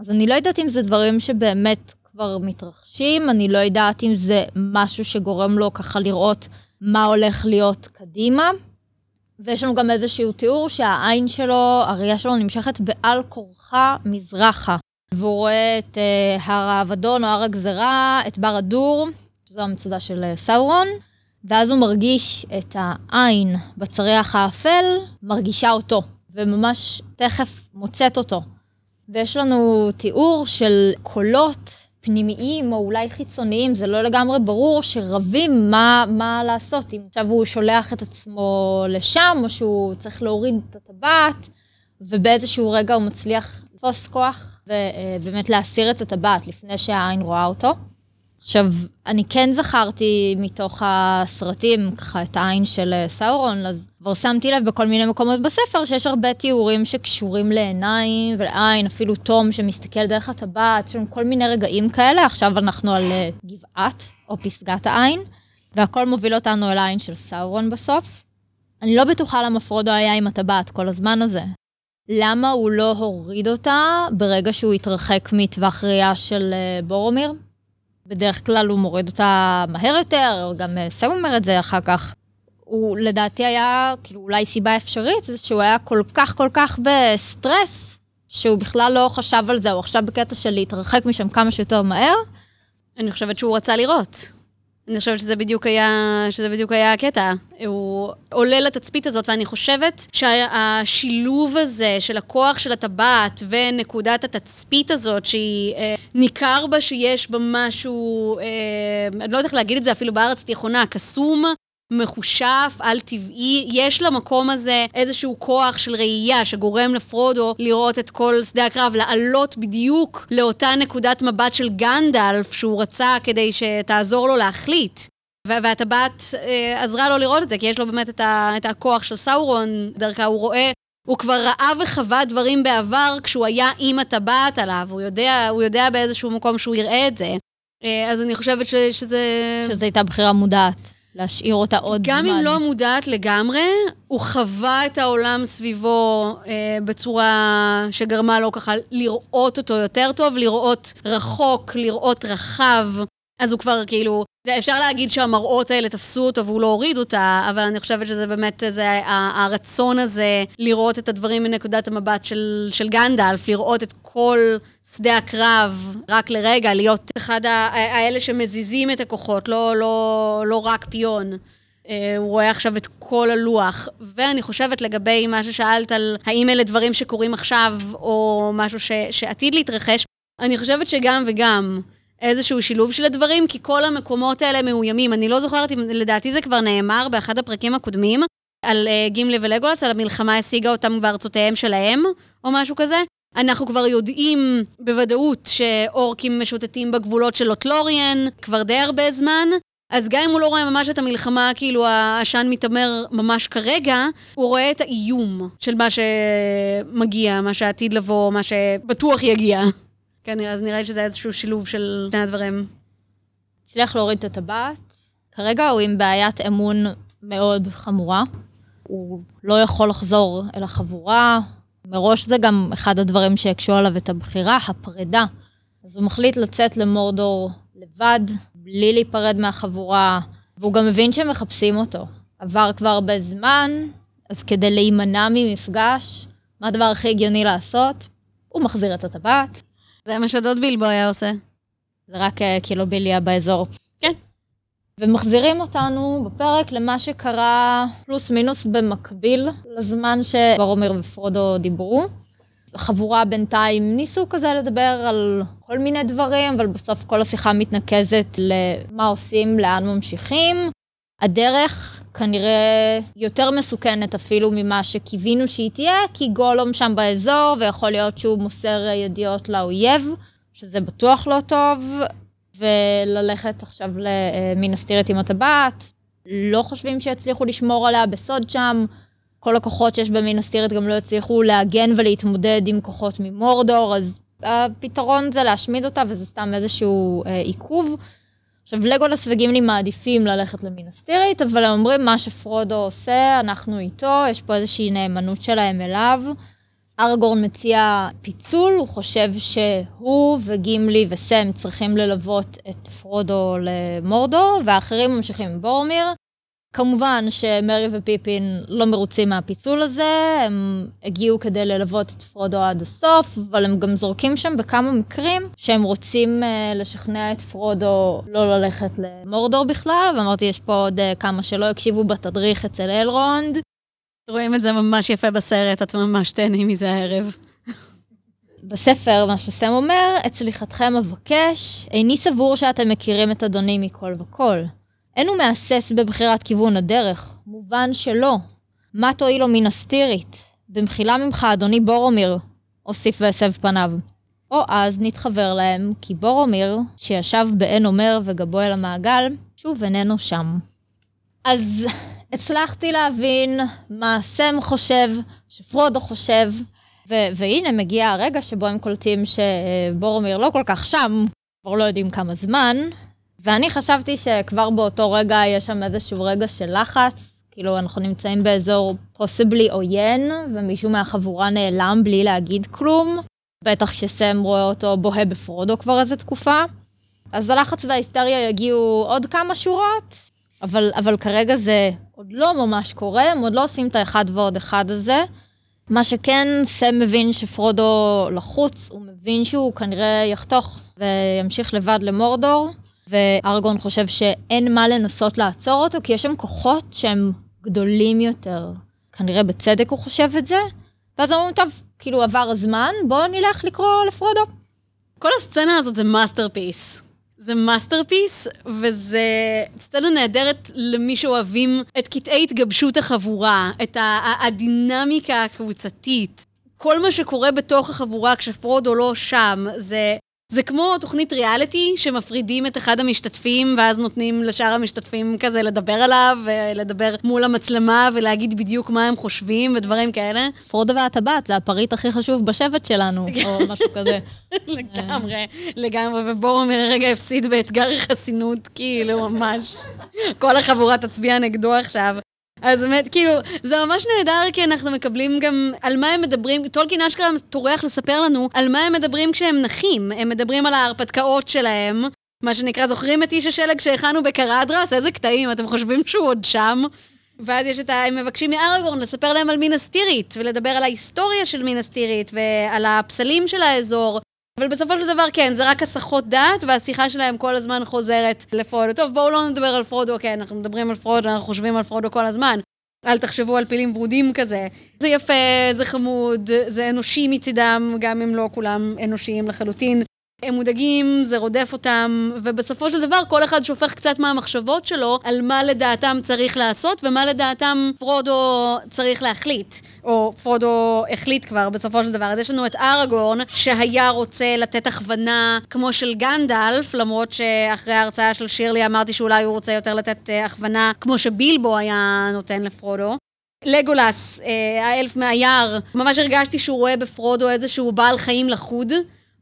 אז אני לא יודעת אם זה דברים שבאמת כבר מתרחשים, אני לא יודעת אם זה משהו שגורם לו ככה לראות מה הולך להיות קדימה. ויש לנו גם איזשהו תיאור שהעין שלו, הראייה שלו נמשכת בעל כורחה מזרחה. והוא רואה את uh, הר האבדון או הר הגזרה, את בר הדור, זו המצודה של uh, סאורון, ואז הוא מרגיש את העין בצריח האפל, מרגישה אותו, וממש תכף מוצאת אותו. ויש לנו תיאור של קולות פנימיים או אולי חיצוניים, זה לא לגמרי ברור, שרבים מה, מה לעשות. אם עכשיו הוא שולח את עצמו לשם, או שהוא צריך להוריד את הטבעת, ובאיזשהו רגע הוא מצליח לתפוס כוח ובאמת להסיר את הטבעת לפני שהעין רואה אותו. עכשיו, אני כן זכרתי מתוך הסרטים ככה את העין של אה, סאורון, אז כבר שמתי לב בכל מיני מקומות בספר שיש הרבה תיאורים שקשורים לעיניים ולעין, אפילו תום שמסתכל דרך הטבעת, יש לנו כל מיני רגעים כאלה, עכשיו אנחנו על אה, גבעת או פסגת העין, והכל מוביל אותנו אל העין של סאורון בסוף. אני לא בטוחה למה פרודו היה עם הטבעת כל הזמן הזה. למה הוא לא הוריד אותה ברגע שהוא התרחק מטווח ראייה של אה, בורומיר? בדרך כלל הוא מוריד אותה מהר יותר, גם אה, סם אומר את זה אחר כך. הוא לדעתי היה, כאילו אולי סיבה אפשרית, זה שהוא היה כל כך כל כך בסטרס, שהוא בכלל לא חשב על זה, הוא עכשיו בקטע של להתרחק משם כמה שיותר מהר. אני חושבת שהוא רצה לראות. אני חושבת שזה בדיוק היה, שזה בדיוק היה הקטע. הוא עולה לתצפית הזאת, ואני חושבת שהשילוב הזה של הכוח של הטבעת ונקודת התצפית הזאת, שהיא אה, ניכר בה שיש בה משהו, אה, אני לא יודעת איך להגיד את זה אפילו בארץ התיכונה, קסום, מחושף, על-טבעי, יש למקום הזה איזשהו כוח של ראייה שגורם לפרודו לראות את כל שדה הקרב, לעלות בדיוק לאותה נקודת מבט של גנדלף שהוא רצה כדי שתעזור לו להחליט. והטבעת אה, עזרה לו לראות את זה, כי יש לו באמת את, ה, את הכוח של סאורון, דרכה הוא רואה, הוא כבר ראה וחווה דברים בעבר כשהוא היה עם הטבעת עליו, הוא יודע, הוא יודע באיזשהו מקום שהוא יראה את זה. אה, אז אני חושבת ש, שזה... שזו הייתה בחירה מודעת. להשאיר אותה עוד גם זמן. גם אם לא מודעת לגמרי, הוא חווה את העולם סביבו אה, בצורה שגרמה לו ככה לראות אותו יותר טוב, לראות רחוק, לראות רחב. אז הוא כבר כאילו, אפשר להגיד שהמראות האלה תפסו אותו והוא לא הוריד אותה, אבל אני חושבת שזה באמת, זה הרצון הזה לראות את הדברים מנקודת המבט של, של גנדלף, לראות את כל שדה הקרב רק לרגע, להיות אחד האלה שמזיזים את הכוחות, לא, לא, לא רק פיון. אה, הוא רואה עכשיו את כל הלוח. ואני חושבת לגבי מה ששאלת על האם אלה דברים שקורים עכשיו, או משהו ש, שעתיד להתרחש, אני חושבת שגם וגם. איזשהו שילוב של הדברים, כי כל המקומות האלה מאוימים. אני לא זוכרת אם, לדעתי זה כבר נאמר באחד הפרקים הקודמים, על uh, גימלי ולגולס, על המלחמה השיגה אותם בארצותיהם שלהם, או משהו כזה. אנחנו כבר יודעים בוודאות שאורקים משוטטים בגבולות של לוטלוריאן כבר די הרבה זמן, אז גם אם הוא לא רואה ממש את המלחמה, כאילו העשן מתעמר ממש כרגע, הוא רואה את האיום של מה שמגיע, מה שעתיד לבוא, מה שבטוח יגיע. כן, אז נראה לי שזה איזשהו שילוב של שני הדברים. הצליח להוריד את הטבעת. כרגע הוא עם בעיית אמון מאוד חמורה. הוא לא יכול לחזור אל החבורה. מראש זה גם אחד הדברים שהקשו עליו את הבחירה, הפרידה. אז הוא מחליט לצאת למורדור לבד, בלי להיפרד מהחבורה, והוא גם מבין שהם מחפשים אותו. עבר כבר הרבה זמן, אז כדי להימנע ממפגש, מה הדבר הכי הגיוני לעשות? הוא מחזיר את הטבעת, זה מה שדוד בילבו היה עושה. זה רק אה, כאילו ביליה באזור. כן. ומחזירים אותנו בפרק למה שקרה פלוס מינוס במקביל לזמן שברומיר ופרודו דיברו. חבורה בינתיים ניסו כזה לדבר על כל מיני דברים, אבל בסוף כל השיחה מתנקזת למה עושים, לאן ממשיכים. הדרך כנראה יותר מסוכנת אפילו ממה שקיווינו שהיא תהיה, כי גולום שם באזור, ויכול להיות שהוא מוסר ידיעות לאויב, שזה בטוח לא טוב, וללכת עכשיו למינסטירית עם הטבעת. לא חושבים שיצליחו לשמור עליה בסוד שם. כל הכוחות שיש במינסטירית גם לא יצליחו להגן ולהתמודד עם כוחות ממורדור, אז הפתרון זה להשמיד אותה, וזה סתם איזשהו אה, עיכוב. עכשיו, לגולס וגימלי מעדיפים ללכת למינסטירית, אבל הם אומרים, מה שפרודו עושה, אנחנו איתו, יש פה איזושהי נאמנות שלהם אליו. אראגורן מציע פיצול, הוא חושב שהוא וגימלי וסם צריכים ללוות את פרודו למורדור, והאחרים ממשיכים עם בורומיר. כמובן שמרי ופיפין לא מרוצים מהפיצול הזה, הם הגיעו כדי ללוות את פרודו עד הסוף, אבל הם גם זורקים שם בכמה מקרים שהם רוצים אה, לשכנע את פרודו לא ללכת למורדור בכלל, ואמרתי, יש פה עוד אה, כמה שלא הקשיבו בתדריך אצל אלרונד. רואים את זה ממש יפה בסרט, את ממש תהני מזה הערב. בספר, מה שסם אומר, את סליחתכם אבקש, איני סבור שאתם מכירים את אדוני מכל וכל. אין הוא מהסס בבחירת כיוון הדרך, מובן שלא. מה תועיל לו מן הסטירית? במחילה ממך, אדוני בורומיר, הוסיף והסב פניו. או אז נתחבר להם, כי בורומיר, שישב בעין אומר וגבו אל המעגל, שוב איננו שם. אז הצלחתי להבין מה סם חושב, שפרודו חושב, ו- והנה מגיע הרגע שבו הם קולטים שבורומיר לא כל כך שם, כבר לא יודעים כמה זמן, ואני חשבתי שכבר באותו רגע יש שם איזשהו רגע של לחץ, כאילו אנחנו נמצאים באזור פוסיבלי עוין, ומישהו מהחבורה נעלם בלי להגיד כלום, בטח כשסם רואה אותו בוהה בפרודו כבר איזה תקופה. אז הלחץ וההיסטריה יגיעו עוד כמה שורות, אבל, אבל כרגע זה עוד לא ממש קורה, הם עוד לא עושים את האחד ועוד אחד הזה. מה שכן, סם מבין שפרודו לחוץ, הוא מבין שהוא כנראה יחתוך וימשיך לבד למורדור. וארגון חושב שאין מה לנסות לעצור אותו, כי יש שם כוחות שהם גדולים יותר. כנראה בצדק הוא חושב את זה, ואז אומרים, טוב, כאילו עבר הזמן, בואו נלך לקרוא לפרודו. כל הסצנה הזאת זה masterpiece. זה masterpiece, וזה סצנה נהדרת למי שאוהבים את קטעי התגבשות החבורה, את הדינמיקה הקבוצתית. כל מה שקורה בתוך החבורה כשפרודו לא שם, זה זה כמו תוכנית ריאליטי שמפרידים את אחד המשתתפים ואז נותנים לשאר המשתתפים כזה לדבר עליו ולדבר מול המצלמה ולהגיד בדיוק מה הם חושבים ודברים כאלה. פרודו והטבעת זה הפריט הכי חשוב בשבט שלנו, או משהו כזה. לגמרי, לגמרי, ובורומיר רגע הפסיד באתגר חסינות, כאילו, ממש. כל החבורה תצביע נגדו עכשיו. אז באמת, כאילו, זה ממש נהדר, כי אנחנו מקבלים גם על מה הם מדברים, טולקין אשכרה טורח לספר לנו על מה הם מדברים כשהם נחים. הם מדברים על ההרפתקאות שלהם, מה שנקרא, זוכרים את איש השלג שהכנו בקרדרס? איזה קטעים, אתם חושבים שהוא עוד שם? ואז יש את ה... הם מבקשים מארגורן לספר להם על מינה סטירית, ולדבר על ההיסטוריה של מינה סטירית, ועל הפסלים של האזור. אבל בסופו של דבר, כן, זה רק הסחות דעת, והשיחה שלהם כל הזמן חוזרת לפרודו. טוב, בואו לא נדבר על פרודו, כן, אנחנו מדברים על פרודו, אנחנו חושבים על פרודו כל הזמן. אל תחשבו על פילים ורודים כזה. זה יפה, זה חמוד, זה אנושי מצידם, גם אם לא כולם אנושיים לחלוטין. הם מודאגים, זה רודף אותם, ובסופו של דבר כל אחד שופך קצת מהמחשבות שלו על מה לדעתם צריך לעשות ומה לדעתם פרודו צריך להחליט. או פרודו החליט כבר בסופו של דבר. אז יש לנו את אראגורן, שהיה רוצה לתת הכוונה כמו של גנדלף, למרות שאחרי ההרצאה של שירלי אמרתי שאולי הוא רוצה יותר לתת אה, הכוונה כמו שבילבו היה נותן לפרודו. לגולס, אה, האלף מהיער, ממש הרגשתי שהוא רואה בפרודו איזשהו בעל חיים לחוד.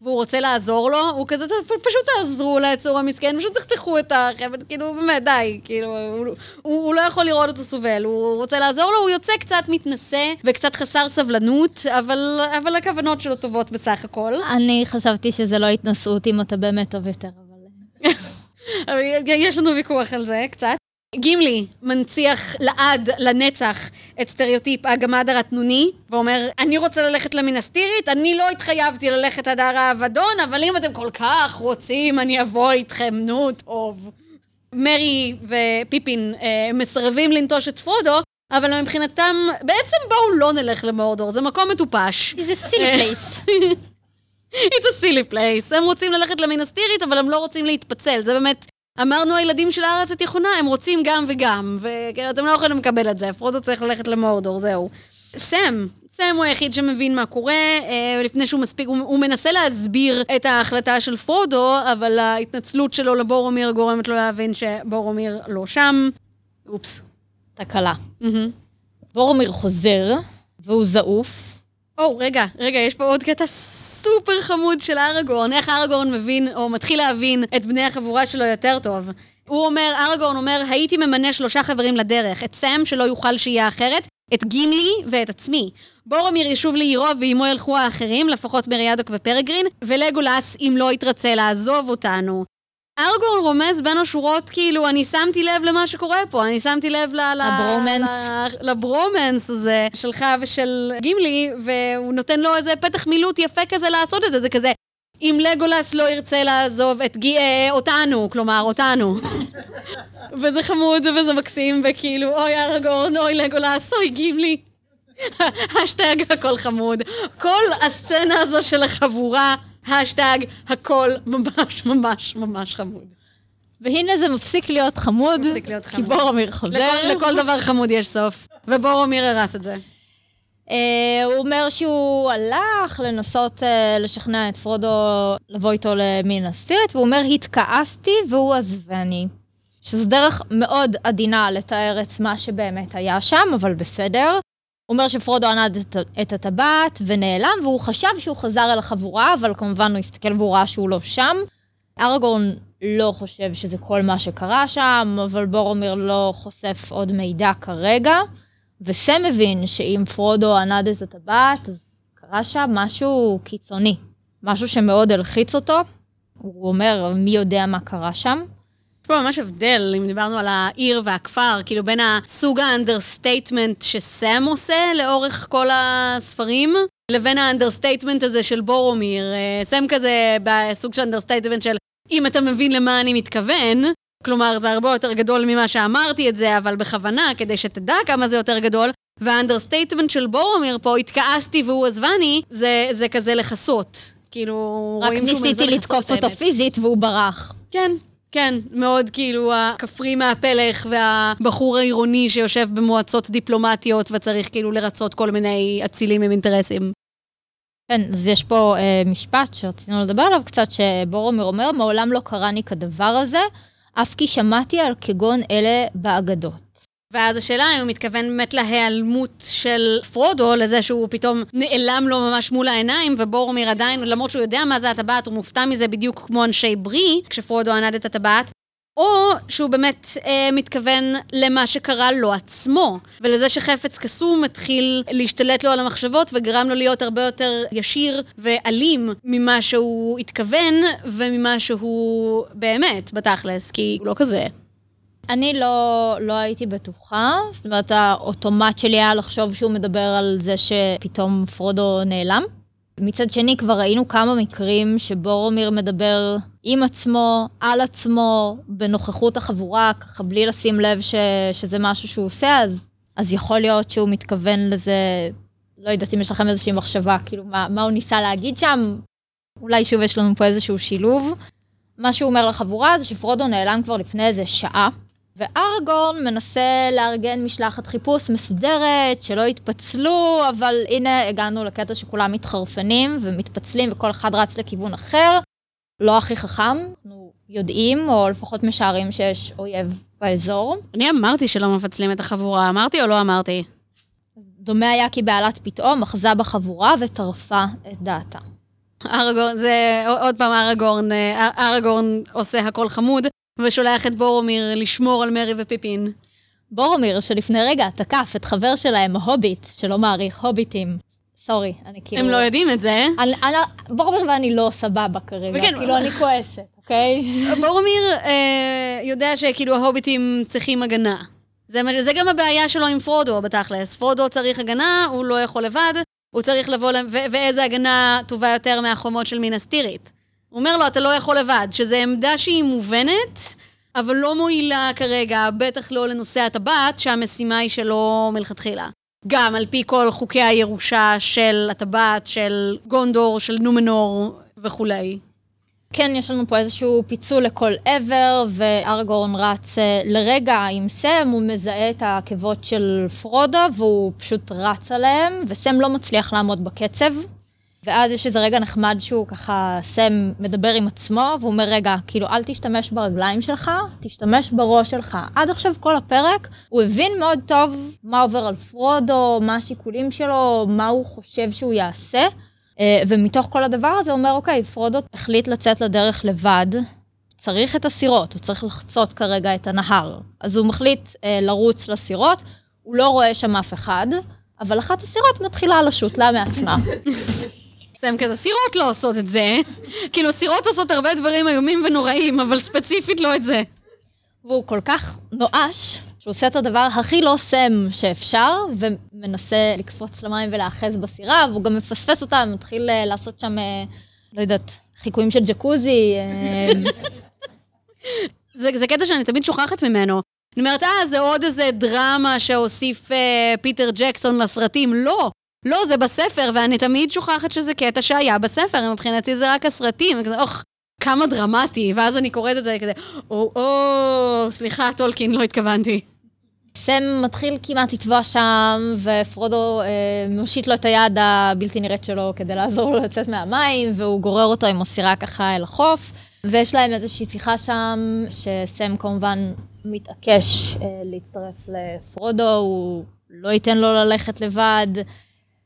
והוא רוצה לעזור לו, הוא כזה, פשוט תעזרו ליצור המסכן, פשוט תחתכו את החבל, כאילו, באמת, די, כאילו, הוא, הוא, הוא לא יכול לראות אותו סובל, הוא רוצה לעזור לו, הוא יוצא קצת מתנשא וקצת חסר סבלנות, אבל, אבל הכוונות שלו טובות בסך הכל. אני חשבתי שזה לא התנשאות אם אתה באמת טוב יותר, אבל... אבל יש לנו ויכוח על זה, קצת. גימלי מנציח לעד, לנצח, את סטריאוטיפ הגמד הרטנוני, ואומר, אני רוצה ללכת למינסטירית, אני לא התחייבתי ללכת עד הר האבדון, אבל אם אתם כל כך רוצים, אני אבוא איתכם, נו, טוב. מרי ופיפין אה, מסרבים לנטוש את פרודו, אבל מבחינתם, בעצם בואו לא נלך למורדור, זה מקום מטופש. זה silly place. It's a silly place. הם רוצים ללכת למינאס טירית, אבל הם לא רוצים להתפצל. זה באמת אמרנו הילדים של הארץ התיכונה, הם רוצים גם וגם, ואתם לא יכולים לקבל את זה, פרודו צריך ללכת למורדור, זהו. סם, סם הוא היחיד שמבין מה קורה, אה, לפני שהוא מספיק, הוא, הוא מנסה להסביר את ההחלטה של פרודו, אבל ההתנצלות שלו לבורומיר גורמת לו להבין שבורומיר לא שם. אופס. תקלה. Mm-hmm. בורומיר חוזר, והוא זעוף, או, oh, רגע, רגע, יש פה עוד קטע סופר חמוד של אראגורן. איך אראגורן מבין, או מתחיל להבין, את בני החבורה שלו יותר טוב. הוא אומר, אראגורן אומר, הייתי ממנה שלושה חברים לדרך. את סאם, שלא יוכל שיהיה אחרת, את גימלי ואת עצמי. בורומיר ישוב לעירו ועמו ילכו האחרים, לפחות מריאדוק ופרגרין, ולגולס, אם לא יתרצה לעזוב אותנו. ארגורן רומז בין השורות, כאילו, אני שמתי לב למה שקורה פה, אני שמתי לב ל... לברומנס. לברומנס הזה שלך ושל גימלי, והוא נותן לו איזה פתח מילוט יפה כזה לעשות את זה, זה כזה, אם לגולס לא ירצה לעזוב את גי... אה, אותנו, כלומר, אותנו. וזה חמוד וזה מקסים, וכאילו, אוי ארגורן, אוי לגולס, אוי גימלי. השטג הכל חמוד. כל הסצנה הזו של החבורה השטג, הכל ממש ממש ממש חמוד. והנה זה מפסיק להיות חמוד, מפסיק להיות חמוד. כי בורומיר חוזר. לכל, לכל דבר חמוד יש סוף, ובורומיר הרס את זה. Uh, הוא אומר שהוא הלך לנסות uh, לשכנע את פרודו לבוא איתו למין הסטירית, והוא אומר, התכעסתי והוא עזבני. שזו דרך מאוד עדינה לתאר את מה שבאמת היה שם, אבל בסדר. אומר שפרודו ענד את, את הטבעת ונעלם, והוא חשב שהוא חזר אל החבורה, אבל כמובן הוא הסתכל והוא ראה שהוא לא שם. אראגורן לא חושב שזה כל מה שקרה שם, אבל בורומיר לא חושף עוד מידע כרגע. וסם מבין שאם פרודו ענד את הטבעת, אז קרה שם משהו קיצוני, משהו שמאוד הלחיץ אותו. הוא אומר, מי יודע מה קרה שם. יש פה ממש הבדל, אם דיברנו על העיר והכפר, כאילו בין הסוג ה understatement שסם עושה לאורך כל הספרים, לבין ה understatement הזה של בורומיר. אה, סם כזה בסוג של understatement של אם אתה מבין למה אני מתכוון, כלומר זה הרבה יותר גדול ממה שאמרתי את זה, אבל בכוונה, כדי שתדע כמה זה יותר גדול. וה understatement של בורומיר פה, התכעסתי והוא עזבני, זה, זה כזה לכסות. כאילו, רק ניסיתי לתקוף אותו פיזית והוא ברח. כן, כן, מאוד כאילו הכפרי מהפלך והבחור העירוני שיושב במועצות דיפלומטיות וצריך כאילו לרצות כל מיני אצילים עם אינטרסים. כן, אז יש פה אה, משפט שרצינו לדבר עליו קצת, שבורומיר אומר, מעולם לא קראני כדבר הזה, אף כי שמעתי על כגון אלה באגדות. ואז השאלה אם הוא מתכוון באמת להיעלמות של פרודו, לזה שהוא פתאום נעלם לו ממש מול העיניים, ובורומיר עדיין, למרות שהוא יודע מה זה הטבעת, הוא מופתע מזה בדיוק כמו אנשי ברי, כשפרודו ענד את הטבעת, או שהוא באמת אה, מתכוון למה שקרה לו עצמו, ולזה שחפץ קסום התחיל להשתלט לו על המחשבות וגרם לו להיות הרבה יותר ישיר ואלים ממה שהוא התכוון וממה שהוא באמת, בתכלס, כי הוא לא כזה. אני לא, לא הייתי בטוחה, זאת אומרת, האוטומט שלי היה לחשוב שהוא מדבר על זה שפתאום פרודו נעלם. מצד שני, כבר ראינו כמה מקרים שבורומיר מדבר עם עצמו, על עצמו, בנוכחות החבורה, ככה בלי לשים לב ש, שזה משהו שהוא עושה, אז, אז יכול להיות שהוא מתכוון לזה, לא יודעת אם יש לכם איזושהי מחשבה, כאילו, מה, מה הוא ניסה להגיד שם? אולי שוב יש לנו פה איזשהו שילוב. מה שהוא אומר לחבורה זה שפרודו נעלם כבר לפני איזה שעה. וארגון מנסה לארגן משלחת חיפוש מסודרת, שלא יתפצלו, אבל הנה הגענו לקטע שכולם מתחרפנים ומתפצלים וכל אחד רץ לכיוון אחר. לא הכי חכם, אנחנו יודעים, או לפחות משערים שיש אויב באזור. אני אמרתי שלא מפצלים את החבורה, אמרתי או לא אמרתי? דומה היה כי בעלת פתאום אחזה בחבורה וטרפה את דעתה. אראגורן, זה עוד פעם אראגורן, אה, אראגורן עושה הכל חמוד, ושולח את בורומיר לשמור על מרי ופיפין. בורומיר, שלפני רגע תקף את חבר שלהם, ההוביט, שלא מעריך הוביטים. sorry, אני כאילו... הם לא יודעים את זה. אני, אני, בורומיר ואני לא סבבה כרגע, וכן, כאילו אני כועסת, אוקיי? בורומיר אה, יודע שכאילו ההוביטים צריכים הגנה. זה, זה גם הבעיה שלו עם פרודו בתכלס. פרודו צריך הגנה, הוא לא יכול לבד, הוא צריך לבוא, ו- ואיזה הגנה טובה יותר מהחומות של מינה סטירית. הוא אומר לו, אתה לא יכול לבד, שזו עמדה שהיא מובנת, אבל לא מועילה כרגע, בטח לא לנושא הטבעת, שהמשימה היא שלו מלכתחילה. גם על פי כל חוקי הירושה של הטבעת, של גונדור, של נומנור וכולי. כן, יש לנו פה איזשהו פיצול לכל עבר, וארגורן רץ אה, לרגע עם סם, הוא מזהה את העקבות של פרודו, והוא פשוט רץ עליהם, וסם לא מצליח לעמוד בקצב. ואז יש איזה רגע נחמד שהוא ככה, סם מדבר עם עצמו, והוא אומר, רגע, כאילו, אל תשתמש ברגליים שלך, תשתמש בראש שלך. עד עכשיו כל הפרק, הוא הבין מאוד טוב מה עובר על פרודו, מה השיקולים שלו, מה הוא חושב שהוא יעשה. אה, ומתוך כל הדבר הזה הוא אומר, אוקיי, פרודו החליט לצאת לדרך לבד, צריך את הסירות, הוא צריך לחצות כרגע את הנהר. אז הוא מחליט אה, לרוץ לסירות, הוא לא רואה שם אף אחד, אבל אחת הסירות מתחילה לשוט לה מעצמה. סם כזה, סירות לא עושות את זה. כאילו, סירות עושות הרבה דברים איומים ונוראים, אבל ספציפית לא את זה. והוא כל כך נואש, שהוא עושה את הדבר הכי לא סם שאפשר, ומנסה לקפוץ למים ולהאחז בסירה, והוא גם מפספס אותה, מתחיל אה, לעשות שם, אה, לא יודעת, חיקויים של ג'קוזי. אה. זה, זה קטע שאני תמיד שוכחת ממנו. אני אומרת, אה, זה עוד איזה דרמה שהוסיף אה, פיטר ג'קסון לסרטים. לא, לא, זה בספר, ואני תמיד שוכחת שזה קטע שהיה בספר, מבחינתי זה רק הסרטים, וכזה, אוח, כמה דרמטי, ואז אני קוראת את זה כזה, או, או, סליחה, טולקין, לא התכוונתי. סם מתחיל כמעט לטבוע שם, ופרודו אה, מושיט לו את היד הבלתי נראית שלו כדי לעזור לו לצאת מהמים, והוא גורר אותו עם הסירה ככה אל החוף, ויש להם איזושהי שיחה שם, שסם כמובן מתעקש אה, להצטרף לפרודו, הוא לא ייתן לו ללכת לבד.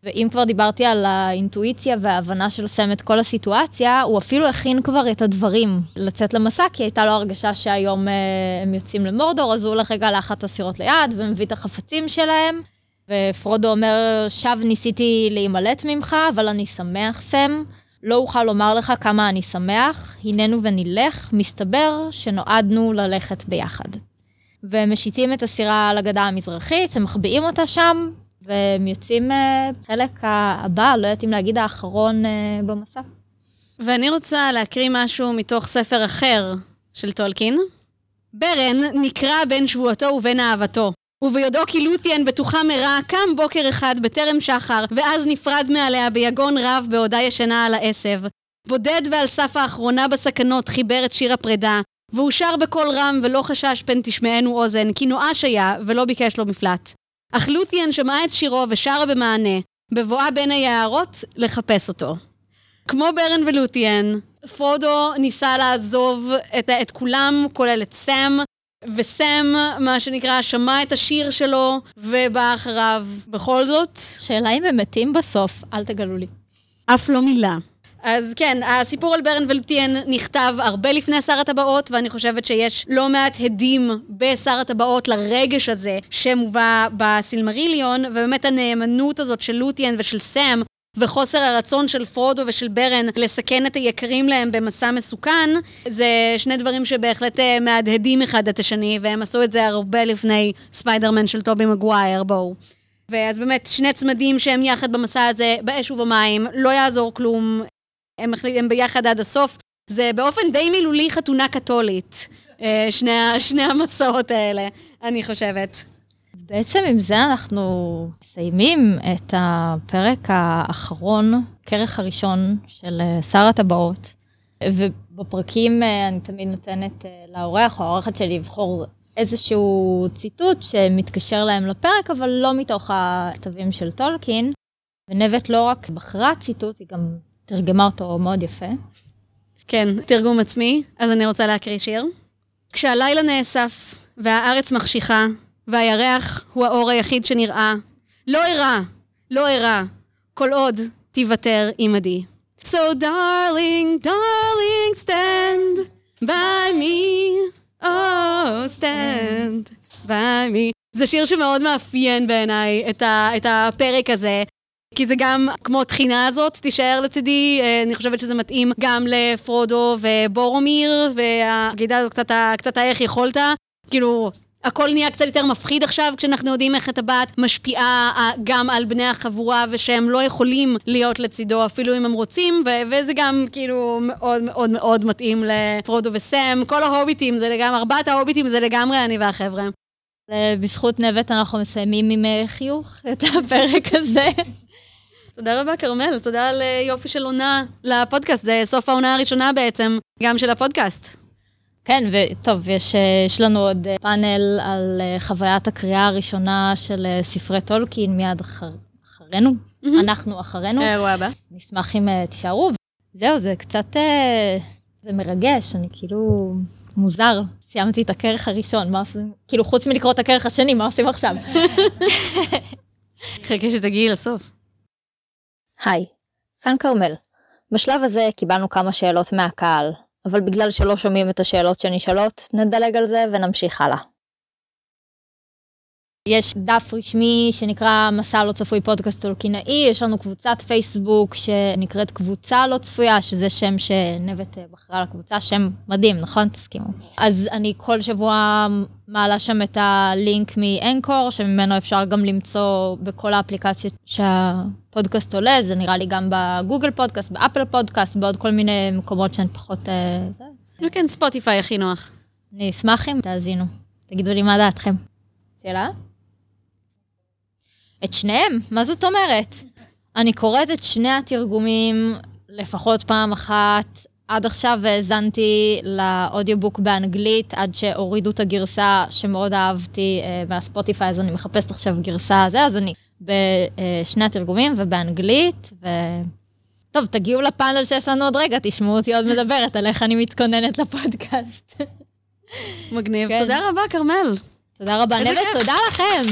ואם כבר דיברתי על האינטואיציה וההבנה של סם את כל הסיטואציה, הוא אפילו הכין כבר את הדברים לצאת למסע, כי הייתה לו הרגשה שהיום אה, הם יוצאים למורדור, אז הוא הולך רגע לאחת הסירות ליד ומביא את החפצים שלהם. ופרודו אומר, שב ניסיתי להימלט ממך, אבל אני שמח, סם. לא אוכל לומר לך כמה אני שמח, הננו ונלך, מסתבר שנועדנו ללכת ביחד. ומשיתים את הסירה על הגדה המזרחית, הם מחביאים אותה שם, והם יוצאים אה, חלק הבא, לא יודעת אם להגיד האחרון אה, במסע. ואני רוצה להקריא משהו מתוך ספר אחר של טולקין. ברן נקרע בין שבועתו ובין אהבתו. וביודעו כי לותיאן בטוחה מרע, קם בוקר אחד בטרם שחר, ואז נפרד מעליה ביגון רב בעודה ישנה על העשב. בודד ועל סף האחרונה בסכנות חיבר את שיר הפרידה, והוא שר בקול רם ולא חשש פן תשמענו אוזן, כי נואש היה ולא ביקש לו מפלט. אך לות'יאן שמעה את שירו ושרה במענה, בבואה בין היערות לחפש אותו. כמו ברן ולות'יאן, פרודו ניסה לעזוב את, את כולם, כולל את סם, וסם, מה שנקרא, שמע את השיר שלו, ובא אחריו בכל זאת. שאלה אם הם מתים בסוף, אל תגלו לי. אף לא מילה. אז כן, הסיפור על ברן ולותיאן נכתב הרבה לפני שר הטבעות, ואני חושבת שיש לא מעט הדים בשר הטבעות לרגש הזה שמובא בסילמריליון, ובאמת הנאמנות הזאת של לותיאן ושל סם וחוסר הרצון של פרודו ושל ברן לסכן את היקרים להם במסע מסוכן, זה שני דברים שבהחלט אה, מהדהדים אחד את השני, והם עשו את זה הרבה לפני ספיידרמן של טובי מגווייר, בואו. ואז באמת, שני צמדים שהם יחד במסע הזה, באש ובמים, לא יעזור כלום, הם, הם ביחד עד הסוף. זה באופן די מילולי חתונה קתולית, אה, שני, שני המסעות האלה, אני חושבת. בעצם עם זה אנחנו מסיימים את הפרק האחרון, כרך הראשון של אה, שר הטבעות. ובפרקים אה, אני תמיד נותנת לאורח או האורחת שלי לבחור איזשהו ציטוט שמתקשר להם לפרק, אבל לא מתוך הכתבים של טולקין. ונבט לא רק בחרה ציטוט, היא גם תרגמה אותו מאוד יפה. כן, תרגום עצמי, אז אני רוצה להקריא שיר. כשהלילה נאסף, והארץ מחשיכה, והירח הוא האור היחיד שנראה, לא אירע, לא אירע, כל עוד תיוותר עמדי. So darling, darling, stand by me, oh, stand by me. זה שיר שמאוד מאפיין בעיניי את, את הפרק הזה. כי זה גם, כמו התחינה הזאת, תישאר לצידי, אה, אני חושבת שזה מתאים גם לפרודו ובורומיר, והגידה הזאת קצת, קצת האיך יכולת. כאילו, הכל נהיה קצת יותר מפחיד עכשיו, כשאנחנו יודעים איך הטבעת משפיעה אה, גם על בני החבורה, ושהם לא יכולים להיות לצידו אפילו אם הם רוצים, ו- וזה גם כאילו מאוד מאוד מאוד מתאים לפרודו וסם. כל ההוביטים זה לגמרי, ארבעת ההוביטים זה לגמרי אני והחבר'ה. בזכות נבט אנחנו מסיימים עם אה, חיוך את הפרק הזה. תודה רבה, כרמל. תודה על אה, יופי של עונה לפודקאסט. זה סוף העונה הראשונה בעצם, גם של הפודקאסט. כן, וטוב, יש, אה, יש לנו עוד אה, פאנל על חוויית הקריאה הראשונה של ספרי טולקין מיד אחר, אחרינו. Mm-hmm. אנחנו אחרינו. אירוע הבא. נשמח אם תישארו. זהו, זה קצת... זה מרגש, אני כאילו... מוזר. סיימתי את הכרך הראשון, מה עושים? כאילו, חוץ מלקרוא את הכרך השני, מה עושים עכשיו? חכה שתגיעי לסוף. היי, כאן כרמל. בשלב הזה קיבלנו כמה שאלות מהקהל, אבל בגלל שלא שומעים את השאלות שנשאלות, נדלג על זה ונמשיך הלאה. יש דף רשמי שנקרא מסע לא צפוי פודקאסט טולקינאי, יש לנו קבוצת פייסבוק שנקראת קבוצה לא צפויה, שזה שם שנבט בחרה לקבוצה, שם מדהים, נכון? תסכימו. אז אני כל שבוע מעלה שם את הלינק מאנקור, שממנו אפשר גם למצוא בכל האפליקציות שהפודקאסט עולה, זה נראה לי גם בגוגל פודקאסט, באפל פודקאסט, בעוד כל מיני מקומות שהן פחות... אה, כן, ספוטיפיי הכי נוח. אני אשמח אם תאזינו. תגידו לי מה דעתכם. שאלה? את שניהם? מה זאת אומרת? אני קוראת את שני התרגומים לפחות פעם אחת. עד עכשיו האזנתי לאודיובוק באנגלית, עד שהורידו את הגרסה שמאוד אהבתי אה, מהספוטיפיי, אז אני מחפשת עכשיו גרסה זה, אז אני בשני התרגומים ובאנגלית, ו... טוב, תגיעו לפאנל שיש לנו עוד רגע, תשמעו אותי עוד מדברת על איך אני מתכוננת לפודקאסט. מגניב. כן. תודה רבה, כרמל. תודה רבה, נבט, תודה לכם.